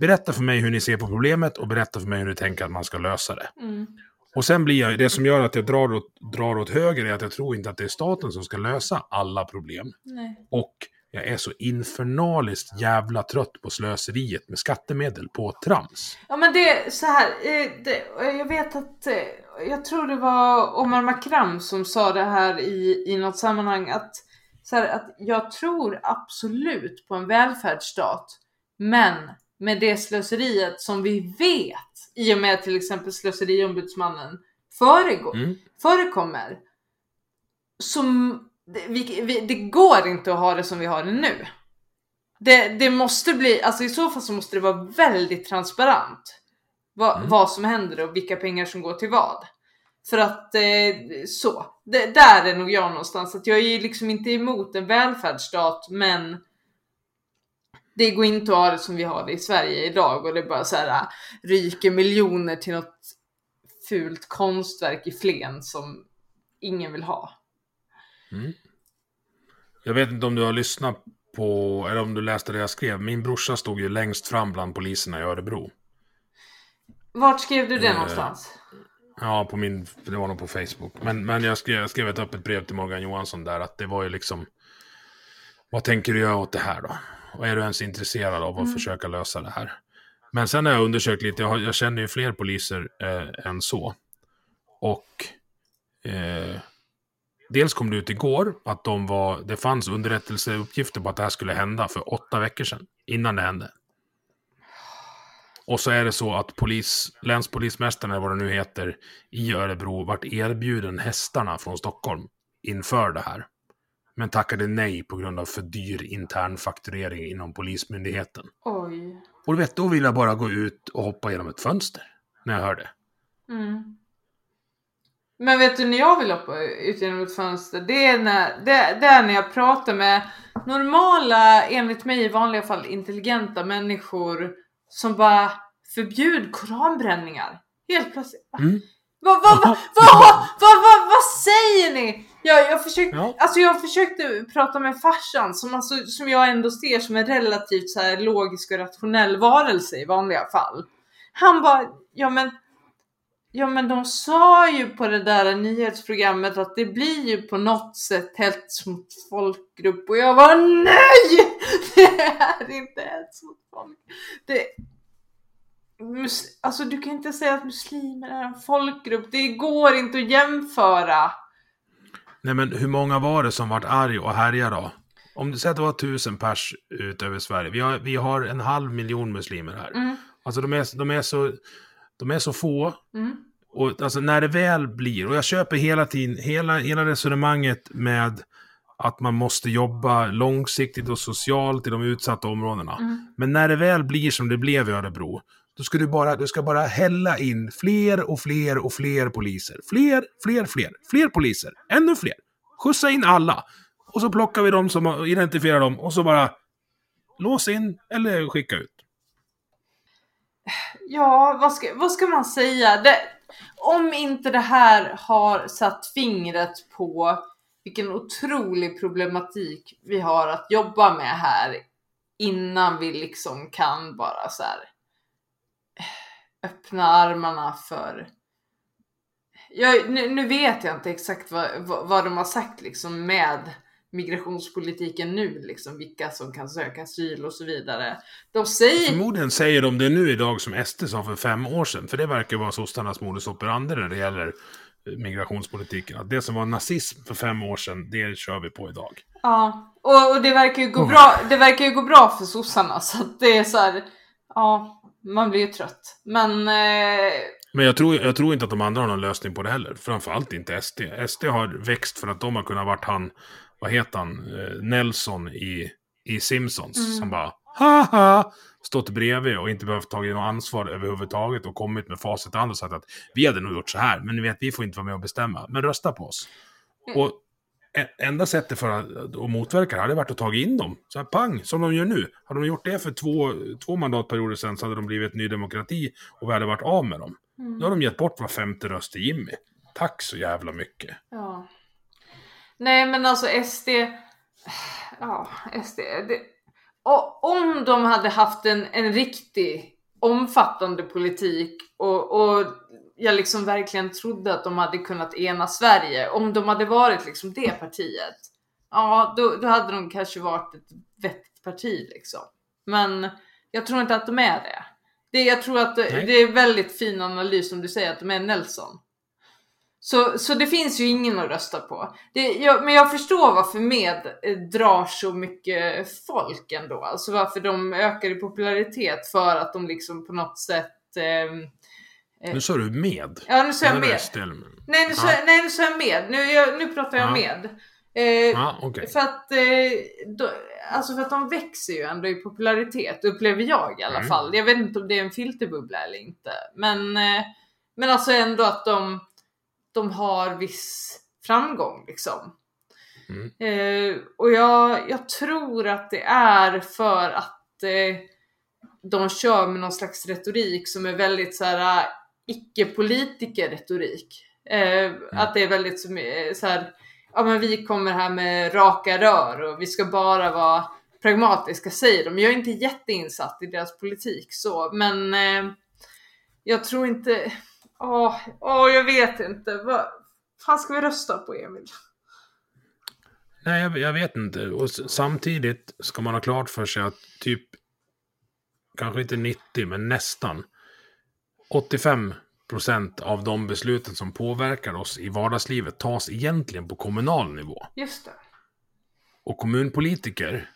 Berätta för mig hur ni ser på problemet och berätta för mig hur ni tänker att man ska lösa det. Mm. Och sen blir jag, det som gör att jag drar åt, drar åt höger är att jag tror inte att det är staten som ska lösa alla problem. Nej. Och jag är så infernaliskt jävla trött på slöseriet med skattemedel på trams. Ja men det är så här. eh, Det, jag vet att, eh, jag tror det var Omar Makram som sa det här i, i något sammanhang att, så här, att jag tror absolut på en välfärdsstat. Men med det slöseriet som vi vet i och med till exempel slöseriombudsmannen föregår, Mm. förekommer. Som, det, vi, vi, det går inte att ha det som vi har det nu. Det, det måste bli, alltså i så fall så måste det vara väldigt transparent. Vad, Mm. vad som händer och vilka pengar som går till vad. För att eh, så, det, där är nog jag någonstans. Att jag är ju liksom inte emot en välfärdsstat men det går inte att ha det som vi har det i Sverige idag och det bara så här ryker miljoner till något fult konstverk i Flen som ingen vill ha. Mm. Jag vet inte om du har lyssnat på, eller om du läste det jag skrev. Min brorsa stod ju längst fram bland poliserna i Örebro. Vart skrev du det Eh, någonstans? Ja, på min, det var nog på Facebook. Men, men jag, skrev, jag skrev ett öppet brev till Morgan Johansson där att det var ju liksom... Vad tänker du göra åt det här då? Och är du ens intresserad av att försöka lösa det här? Men sen har jag undersökt lite, jag, har, jag känner ju fler poliser eh, än så. Och eh, dels kom det ut igår att de var, det fanns underrättelseuppgifter på att det här skulle hända för åtta veckor sedan, innan det hände. Och så är det så att polis, länspolismästaren, eller vad det nu heter, i Örebro vart erbjuden hästarna från Stockholm inför det här. Men tackade nej på grund av för dyr intern fakturering inom polismyndigheten. Oj. Och du vet, då vill jag bara gå ut och hoppa genom ett fönster. När jag hör det. Mm. Men vet du när jag vill hoppa ut genom ett fönster? Det är när, det, det är när jag pratar med normala, enligt mig i vanliga fall intelligenta människor som bara förbjud koranbränningar. Helt plötsligt. Mm. Vad va, va, va, va, säger ni? Jag, jag, försökte, Ja. alltså jag försökte prata med farsan som, alltså, som jag ändå ser som en relativt så här logisk och rationell varelse i vanliga fall. Han bara, ja men Ja men de sa ju på det där nyhetsprogrammet att det blir ju på något sätt hets mot folkgrupp och jag var nej! Det är inte hets mot folk. Det, alltså du kan inte säga att muslimer är en folkgrupp. Det går inte att jämföra. Nej men hur många var det som vart arg och härjade då? Om du säger att det var tusen pers ut över Sverige. Vi har, vi har en halv miljon muslimer här. Mm. Alltså de är, de är så... De är så få. Mm. Och alltså när det väl blir, och jag köper hela tiden, hela, hela resonemanget med att man måste jobba långsiktigt och socialt i de utsatta områdena. Mm. Men när det väl blir som det blev i Örebro, då ska du bara, du ska bara hälla in fler och fler och fler poliser. Fler, fler, fler. Fler poliser. Ännu fler. Skjutsa in alla. Och så plockar vi dem som identifierar dem och så bara lås in eller skicka ut. Ja, vad ska, vad ska man säga? Det, om inte det här har satt fingret på vilken otrolig problematik vi har att jobba med här innan vi liksom kan bara så här eh, öppna armarna för jag, nu, nu vet jag inte exakt vad, vad, vad de har sagt liksom med migrationspolitiken nu, liksom vilka som kan söka asyl och så vidare. De säger Förmodligen säger de det nu idag som SD sa för fem år sedan. För det verkar vara sossarnas modus operandi när det gäller eh, migrationspolitiken. Att det som var nazism för fem år sedan, det kör vi på idag. Ja, och, och det verkar ju gå bra. Det verkar ju gå bra för sossarna så att det är så här. Ja, man blir ju trött, men. Eh, Men jag tror, jag tror inte att de andra har någon lösning på det heller. Framförallt inte SD. SD har växt för att de har kunnat varit han, vad heter han, eh, Nelson i, i Simpsons. Som bara, haha, stått bredvid och inte behövt ta något ansvar överhuvudtaget och kommit med facit i hand och sagt att vi hade nog gjort så här, men ni vet, vi får inte vara med och bestämma. Men rösta på oss. Och e- enda sättet för att, att motverka det hade varit att ta in dem. Så här, pang, som de gör nu. Hade de gjort det för två, två mandatperioder sedan så hade de blivit Ny Demokrati och vi hade varit av med dem. Då har de gett bort var femte röst till Jimmy. Tack så jävla mycket. ja. Nej, men alltså SD. Ja, SD. Det, och om de hade haft en, en riktig omfattande politik och, och jag liksom verkligen trodde att de hade kunnat ena Sverige. Om de hade varit liksom det partiet. Ja, då, då hade de kanske varit ett vettigt parti liksom. Men jag tror inte att de är det. det jag tror att det, det är väldigt fin analys som du säger att de är Nelson. Så, så det finns ju ingen att rösta på. Det, jag, men jag förstår varför med eh, drar så mycket folk ändå. Alltså varför de ökar i popularitet för att de liksom på något sätt ehm, Nu sa du med. Ja, nu sa jag med. Nej, nu sa, Ja. nej, nu sa jag med. Nu, jag, nu pratar jag Ja. med. Eh, Ja, okej. För att, eh, då, alltså för att de växer ju ändå i popularitet, upplever jag i alla Mm. fall. Jag vet inte om det är en filterbubbla eller inte. Men, eh, men alltså ändå att de, de har viss framgång liksom. Mm. Eh, och jag, jag tror att det är för att eh, de kör med någon slags retorik som är väldigt så här icke-politiker-retorik. Eh, Att det är väldigt eh, så här, ja men vi kommer här med raka rör och vi ska bara vara pragmatiska säger de. Jag är inte jätteinsatt i deras politik så, men eh, jag tror inte, åh, åh jag vet inte. Vad fan ska vi rösta på Emil? Nej, jag, jag vet inte. Och samtidigt ska man ha klart för sig att typ, kanske inte 90, men nästan 85 procent av de besluten som påverkar oss i vardagslivet tas egentligen på kommunal nivå. Just det. Och kommunpolitiker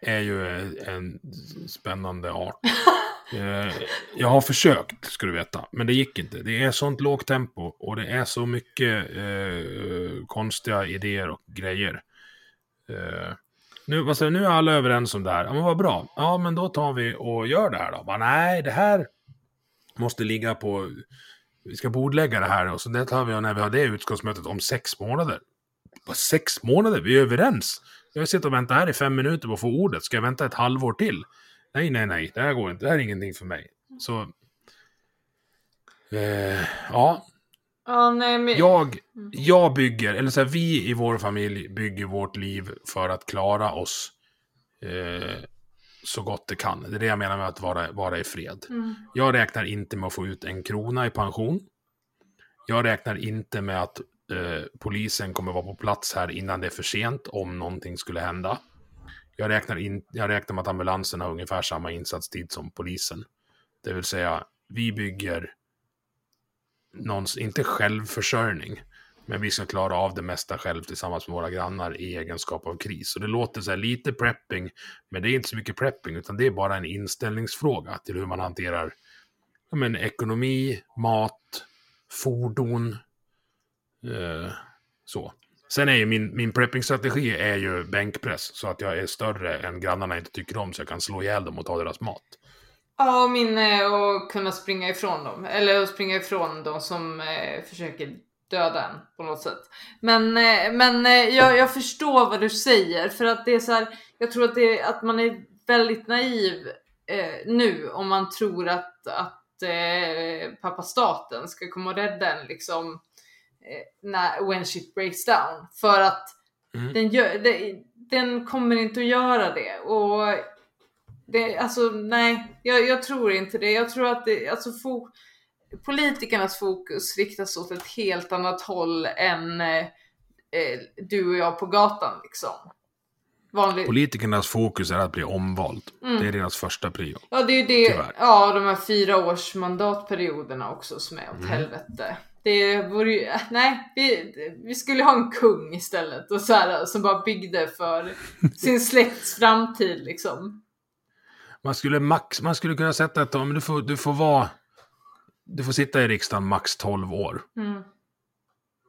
är ju en spännande art. Eh, jag har försökt, ska du veta, men det gick inte. Det är sånt lågt tempo och det är så mycket eh, konstiga idéer och grejer. Eh, nu, alltså, nu är alla överens om det här. Ja, men vad bra. Ja, men då tar vi och gör det här då. Bara, nej, det här måste ligga på... Vi ska bordlägga det här och så det tar vi när vi har det utskottsmötet om sex månader. Bara sex månader? Vi är överens. Jag har suttit och väntat här i fem minuter på att få ordet. Ska jag vänta ett halvår till? Nej, nej, nej. Det här går inte. Det här är ingenting för mig. Så... Eh, ja, Ja, nej, men... jag, jag bygger, eller så här, vi i vår familj bygger vårt liv för att klara oss eh, så gott det kan. Det är det jag menar med att vara, vara i fred. Mm. Jag räknar inte med att få ut en krona i pension. Jag räknar inte med att eh, polisen kommer vara på plats här innan det är för sent om någonting skulle hända. Jag räknar, in, jag räknar med att ambulansen har ungefär samma insatstid som polisen. Det vill säga, vi bygger någons, inte självförsörjning, men vi ska klara av det mesta själv tillsammans med våra grannar i egenskap av kris. Och det låter så här lite prepping, men det är inte så mycket prepping, utan det är bara en inställningsfråga till hur man hanterar ja, men, ekonomi, mat, fordon, eh, så. Sen är ju min, min prepping-strategi är ju bänkpress, så att jag är större än grannarna inte tycker om, så jag kan slå ihjäl dem och ta deras mat. Ja, min eh, är att kunna springa ifrån dem. Eller att springa ifrån dem som eh, försöker döda en på något sätt. Men, eh, men eh, jag, jag förstår vad du säger för att det är så här. Jag tror att, det, att man är väldigt naiv eh, nu om man tror att, att eh, pappa staten ska komma och rädda en liksom eh, när, when shit breaks down. För att Mm. den, gör, det, den kommer inte att göra det. Och det, alltså nej, jag, jag tror inte det. Jag tror att det, alltså fo, politikernas fokus riktas åt ett helt annat håll än eh, eh, du och jag på gatan liksom. Vanligt. Politikernas fokus är att bli omvald. Det är deras första prio. Ja, det är ju det. Tyvärr. Ja, de här fyra års mandatperioderna också som är åt Mm. helvete. Det vore ju, nej, vi, vi skulle ha en kung istället och så här, som bara byggde för sin släkts framtid liksom. Man skulle, max, man skulle kunna sätta ett, men du får, du får vara, du får sitta i riksdagen max 12 år. Mm.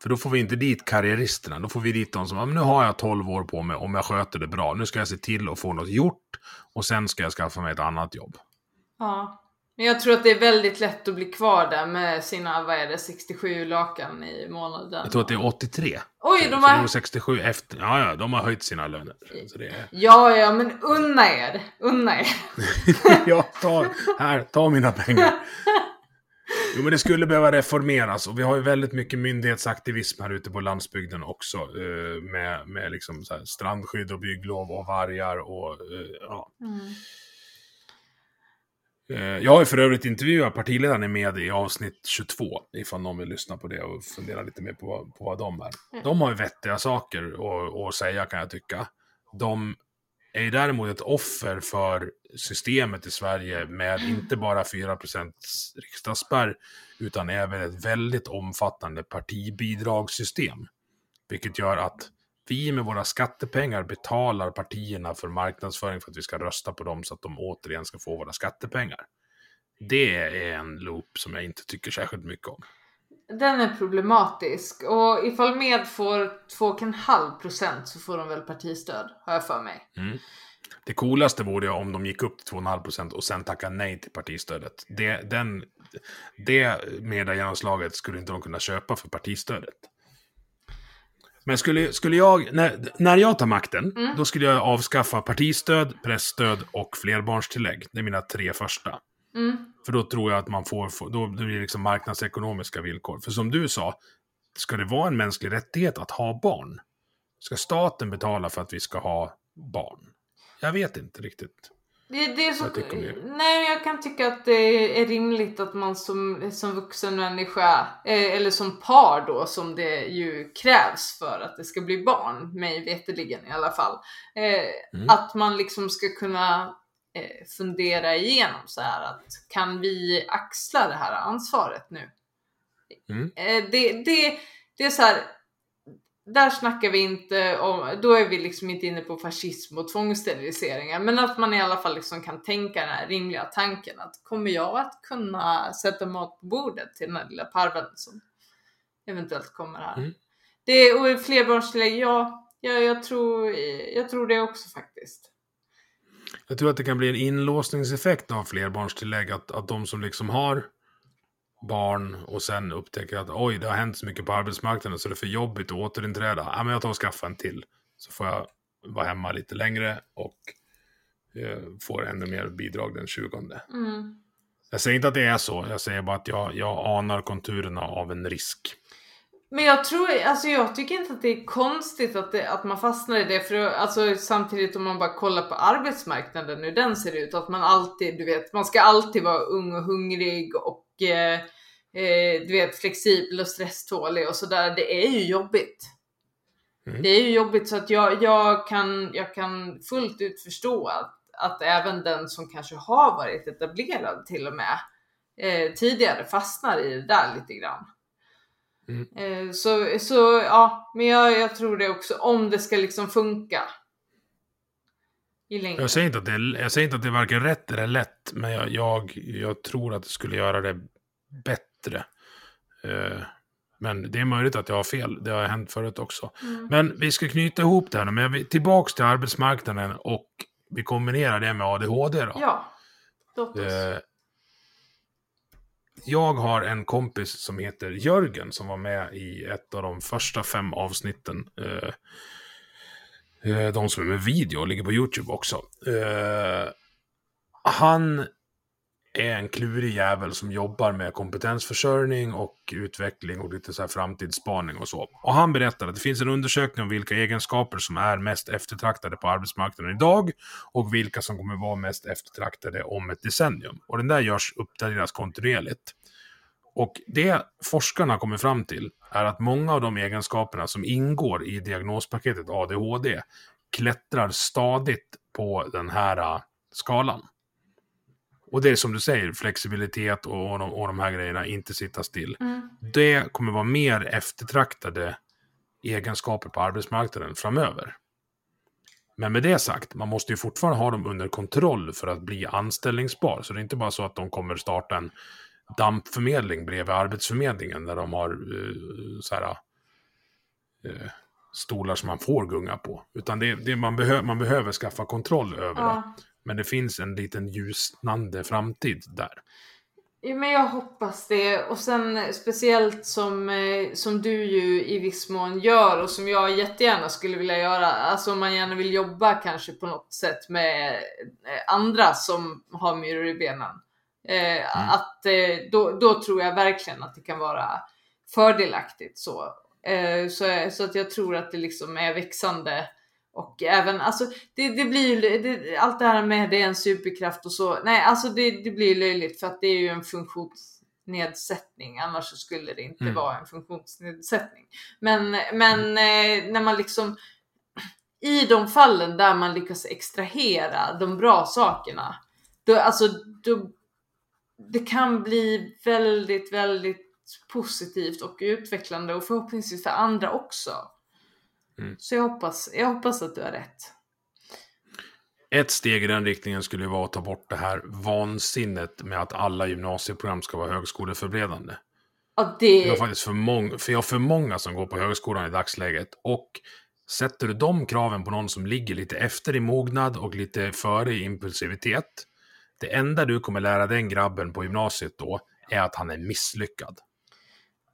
För då får vi inte dit karriäristerna. Då får vi dit de som, ja, men nu har jag 12 år på mig om jag sköter det bra. Nu ska jag se till att få något gjort och sen ska jag skaffa mig ett annat jobb. Ja. Men jag tror att det är väldigt lätt att bli kvar där med sina, vad är det, 67 lakan i månaden. Jag tror att det är 83. Oj, de har... nog 67 efter. Ja, ja, de har höjt sina löner. Är... Ja, ja, men unna er. Unna er. ja, ta, här, ta mina pengar. Jo, men det skulle behöva reformeras och vi har ju väldigt mycket myndighetsaktivism här ute på landsbygden också. Eh, med med liksom strandskydd och bygglov och vargar och eh, ja. Eh, jag har för övrigt intervjuat partiledaren i med i avsnitt 22, ifall någon vill lyssna på det och fundera lite mer på, vad- på vad de är. De har ju vettiga saker att, att säga kan jag tycka. De är ju däremot ett offer för systemet i Sverige med inte bara 4% riksdagsspärr, utan även ett väldigt omfattande partibidragssystem. Vilket gör att vi med våra skattepengar betalar partierna för marknadsföring för att vi ska rösta på dem så att de återigen ska få våra skattepengar. Det är en loop som jag inte tycker särskilt mycket om. den är problematisk och ifall med får 2,5 procent så får de väl partistöd, har jag för mig. Mm. Det coolaste vore om de gick upp till 2,5 procent och sen tackade nej till partistödet. Det, den, det mediegenomslaget skulle inte de kunna köpa för partistödet. Men skulle, skulle jag, när, när jag tar makten, Mm. då skulle jag avskaffa partistöd, pressstöd och flerbarnstillägg. Det är mina tre första. Mm. För då tror jag att man får, då blir det liksom marknadsekonomiska villkor. För som du sa, ska det vara en mänsklig rättighet att ha barn? Ska staten betala för att vi ska ha barn? Jag vet inte riktigt. Det, det är så, nej, jag kan tycka att det är rimligt att man som, som vuxen människa, eh, eller som par då, som det ju krävs för att det ska bli barn, mig veterligen i alla fall, eh, Mm. att man liksom ska kunna eh, fundera igenom så här att kan vi axla det här ansvaret nu? Mm. Det, det, det är så här, där snackar vi inte om, då är vi liksom inte inne på fascism och tvångssteriliseringar, men att man i alla fall liksom kan tänka den här rimliga tanken att kommer jag att kunna sätta mat på bordet till den här lilla parveln som eventuellt kommer här? Mm. Det, och flerbarnstillägg, ja, ja jag, tror, jag tror det också faktiskt. Jag tror att det kan bli en inlåsningseffekt av flerbarnstillägg. Att, att de som liksom har barn och sen upptäcker att oj, det har hänt så mycket på arbetsmarknaden så det är för jobbigt att återinträda. Ja, men jag tar och skaffar en till. Så får jag vara hemma lite längre och eh, får ännu mer bidrag den 20. Mm. Jag säger inte att det är så. Jag säger bara att jag, jag anar konturerna av en risk. Men jag tror, alltså jag tycker inte att det är konstigt att, det, att man fastnar i det. För alltså, samtidigt om man bara kollar på arbetsmarknaden hur den ser ut. Att man alltid, du vet, man ska alltid vara ung och hungrig och eh, eh, du vet flexibel och stresstålig och sådär. Det är ju jobbigt. Mm. Det är ju jobbigt så att jag, jag, kan, jag kan fullt ut förstå att, att även den som kanske har varit etablerad till och med eh, tidigare fastnar i det där lite grann. Mm. Eh, så, så ja, men jag, jag tror det också om det ska liksom funka. Jag säger inte att det jag säger inte att det är varken rätt eller lätt, men jag, jag, jag tror att det skulle göra det bättre. Eh, men det är möjligt att jag har fel. Det har hänt förut också. Mm. Men vi ska knyta ihop det här nu. Men tillbaks till arbetsmarknaden och vi kombinerar det med ADHD då. Ja, låt oss. Eh, jag har en kompis som heter Jörgen som var med i ett av de första fem avsnitten. Eh, eh, de som är med video och ligger på YouTube också. Eh, han är en klurig jävel som jobbar med kompetensförsörjning och utveckling och lite så här framtidsspaning och så. Och han berättar att det finns en undersökning om vilka egenskaper som är mest eftertraktade på arbetsmarknaden idag och vilka som kommer vara mest eftertraktade om ett decennium. Och den där görs, uppdateras kontinuerligt. Och det forskarna kommer fram till är att många av de egenskaperna som ingår i diagnospaketet ADHD klättrar stadigt på den här äh, skalan. Och det är som du säger, flexibilitet och, och, de, och de här grejerna, inte sitta still. Mm. Det kommer vara mer eftertraktade egenskaper på arbetsmarknaden framöver. Men med det sagt, man måste ju fortfarande ha dem under kontroll för att bli anställningsbar. Så det är inte bara så att de kommer starta en dampförmedling bredvid Arbetsförmedlingen där de har eh, så här, eh, stolar som man får gunga på. Utan det, det man, behö, man behöver skaffa kontroll över. Ja. Men det finns en liten ljusnande framtid där. Ja, men jag hoppas det. Och sen speciellt som, eh, som du ju i viss mån gör och som jag jättegärna skulle vilja göra. Alltså om man gärna vill jobba kanske på något sätt med eh, andra som har myror i benen. Eh, Att eh, då, då tror jag verkligen att det kan vara fördelaktigt så. Eh, så, så att jag tror att det liksom är växande och även, alltså det, det blir det, allt det här med det är en superkraft och så, nej alltså det, det blir löjligt för att det är ju en funktionsnedsättning, annars så skulle det inte Mm. vara en funktionsnedsättning. Men, men eh, när man liksom, i de fallen där man lyckas extrahera de bra sakerna, då, alltså då, det kan bli väldigt, väldigt positivt och utvecklande och förhoppningsvis för andra också. Mm. Så jag hoppas, jag hoppas att du har rätt. Ett steg i den riktningen skulle vara att ta bort det här vansinnet med att alla gymnasieprogram ska vara högskoleförberedande. Ja, det... Vi har faktiskt för många, för jag har för många som går på högskolan i dagsläget. Och sätter du de kraven på någon som ligger lite efter i mognad och lite före i impulsivitet. Det enda du kommer lära den grabben på gymnasiet då är att han är misslyckad.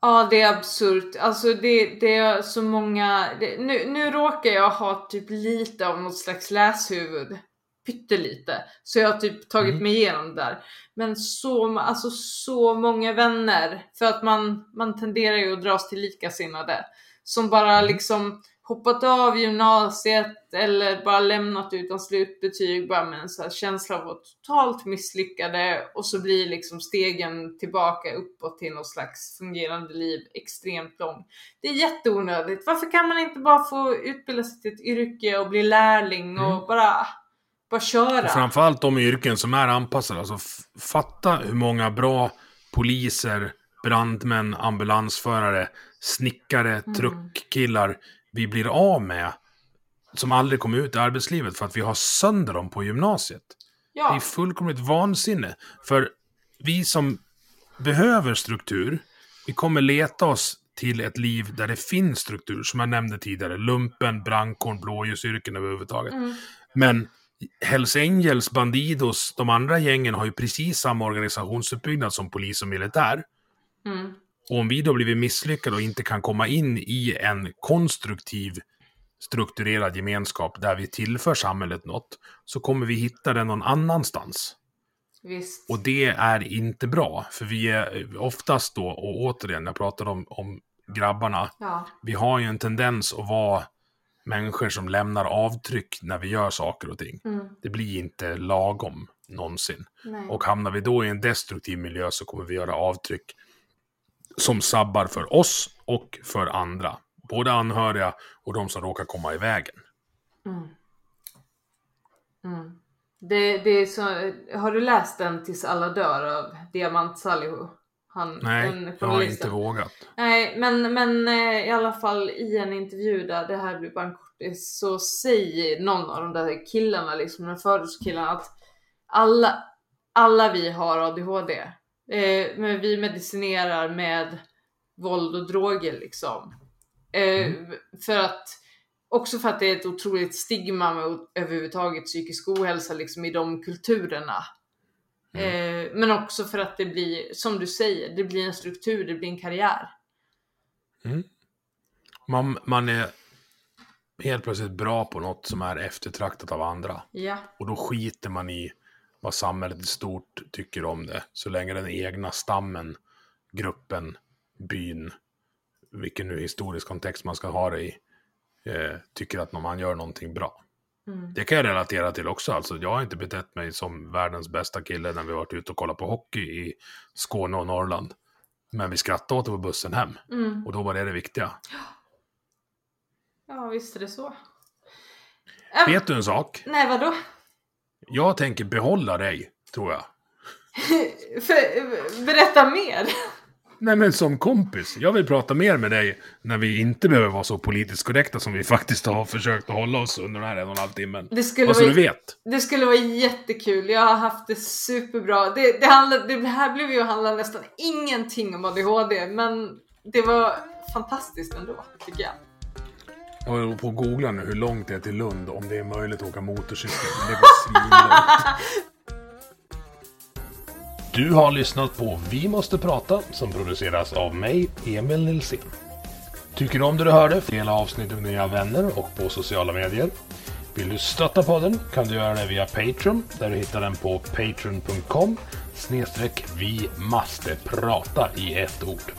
Ja, det är absurt. Alltså det, det är så många... Det, nu, nu råkar jag ha typ lite av något slags läshuvud. Pyttelite. Så jag har typ tagit Mm. mig igenom det där. Men så, alltså så många vänner. För att man, man tenderar ju att dras till likasinnade. Som bara Mm. liksom hoppat av gymnasiet eller bara lämnat utan slutbetyg bara med en så här känsla av att vara totalt misslyckade och så blir liksom stegen tillbaka uppåt till något slags fungerande liv extremt lång. Det är jätteonödigt. Varför kan man inte bara få utbilda sig till ett yrke och bli lärling och Mm. bara, bara köra? Och framförallt de yrken som är anpassade. Alltså fatta hur många bra poliser, brandmän, ambulansförare, snickare, truckkillar vi blir av med. Som aldrig kommer ut i arbetslivet för att vi har sönder dem på gymnasiet. Det ja. är fullkomligt vansinne. För vi som behöver struktur, vi kommer leta oss till ett liv där det finns struktur, som jag nämnde tidigare. Lumpen, brandkåren, blåljusyrken överhuvudtaget. Mm. Men Hells Angels, Bandidos, de andra gängen har ju precis samma organisationsuppbyggnad som polis och militär. Mm. Och om vi då blivit misslyckade och inte kan komma in i en konstruktiv, strukturerad gemenskap där vi tillför samhället något, så kommer vi hitta det någon annanstans. Visst. Och det är inte bra, för vi är oftast då, och återigen, jag pratar om, om grabbarna, Ja. vi har ju en tendens att vara människor som lämnar avtryck när vi gör saker och ting. Mm. Det blir inte lagom någonsin. Nej. Och hamnar vi då i en destruktiv miljö så kommer vi göra avtryck som sabbar för oss och för andra. Både anhöriga och de som råkar komma i vägen. Mm. Mm. Det, det är så, har du läst den Tills alla dör av Diamant Salihu? Han, Nej, den jag har inte vågat. Nej, men, men eh, i alla fall i en intervju där det här blir bara en kortis så säger någon av de där killarna, liksom de förortskillarna att alla, alla vi har ADHD. Eh, men vi medicinerar med våld och droger liksom. Eh, För att Också för att det är ett otroligt stigma med överhuvudtaget psykisk ohälsa liksom i de kulturerna. Eh, men också för att det blir, som du säger, det blir en struktur, det blir en karriär. Man, man är helt plötsligt bra på något som är eftertraktat av andra. Ja. Och då skiter man i vad samhället i stort tycker om det. Så länge den egna stammen, gruppen, byn, vilken nu historisk kontext man ska ha det i, eh, tycker att man gör någonting bra. Mm. Det kan jag relatera till också. Alltså, jag har inte betett mig som världens bästa kille när vi varit ute och kollat på hockey i Skåne och Norrland. Men vi skrattade åt det på bussen hem. Mm. Och då var det det viktiga. Ja, visst är det så. Vet du en sak? Nej, vadå? Jag tänker behålla dig, tror jag. För, berätta mer. Nej men som kompis. Jag vill prata mer med dig när vi inte behöver vara så politiskt korrekta som vi faktiskt har försökt att hålla oss under den här en och en halv timmen. Det skulle, Bara så vara, du vet. det skulle vara jättekul. Jag har haft det superbra. Det, det, handlade, det här blev ju handla nästan ingenting om ADHD, men det var fantastiskt ändå, tycker jag. Jag håller på att googla nu hur långt det är till Lund om det är möjligt att åka motorcykel. Det går svinlångt. Du har lyssnat på Vi måste prata som produceras av mig, Emil Nilsson. Tycker du om det du hörde? Dela avsnittet med dina vänner och på sociala medier. Vill du stötta podden kan du göra det via Patreon där du hittar den på patreon.com snedstreck vi måste prata i ett ord.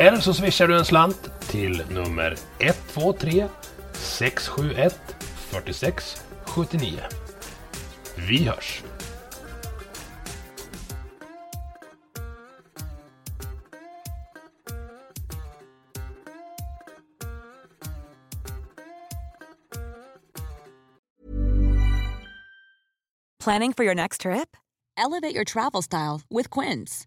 Eller så swishar du en slant till nummer 123 671 46 79. Vi hörs! Planning for your next trip? Elevate your travel style with Quince.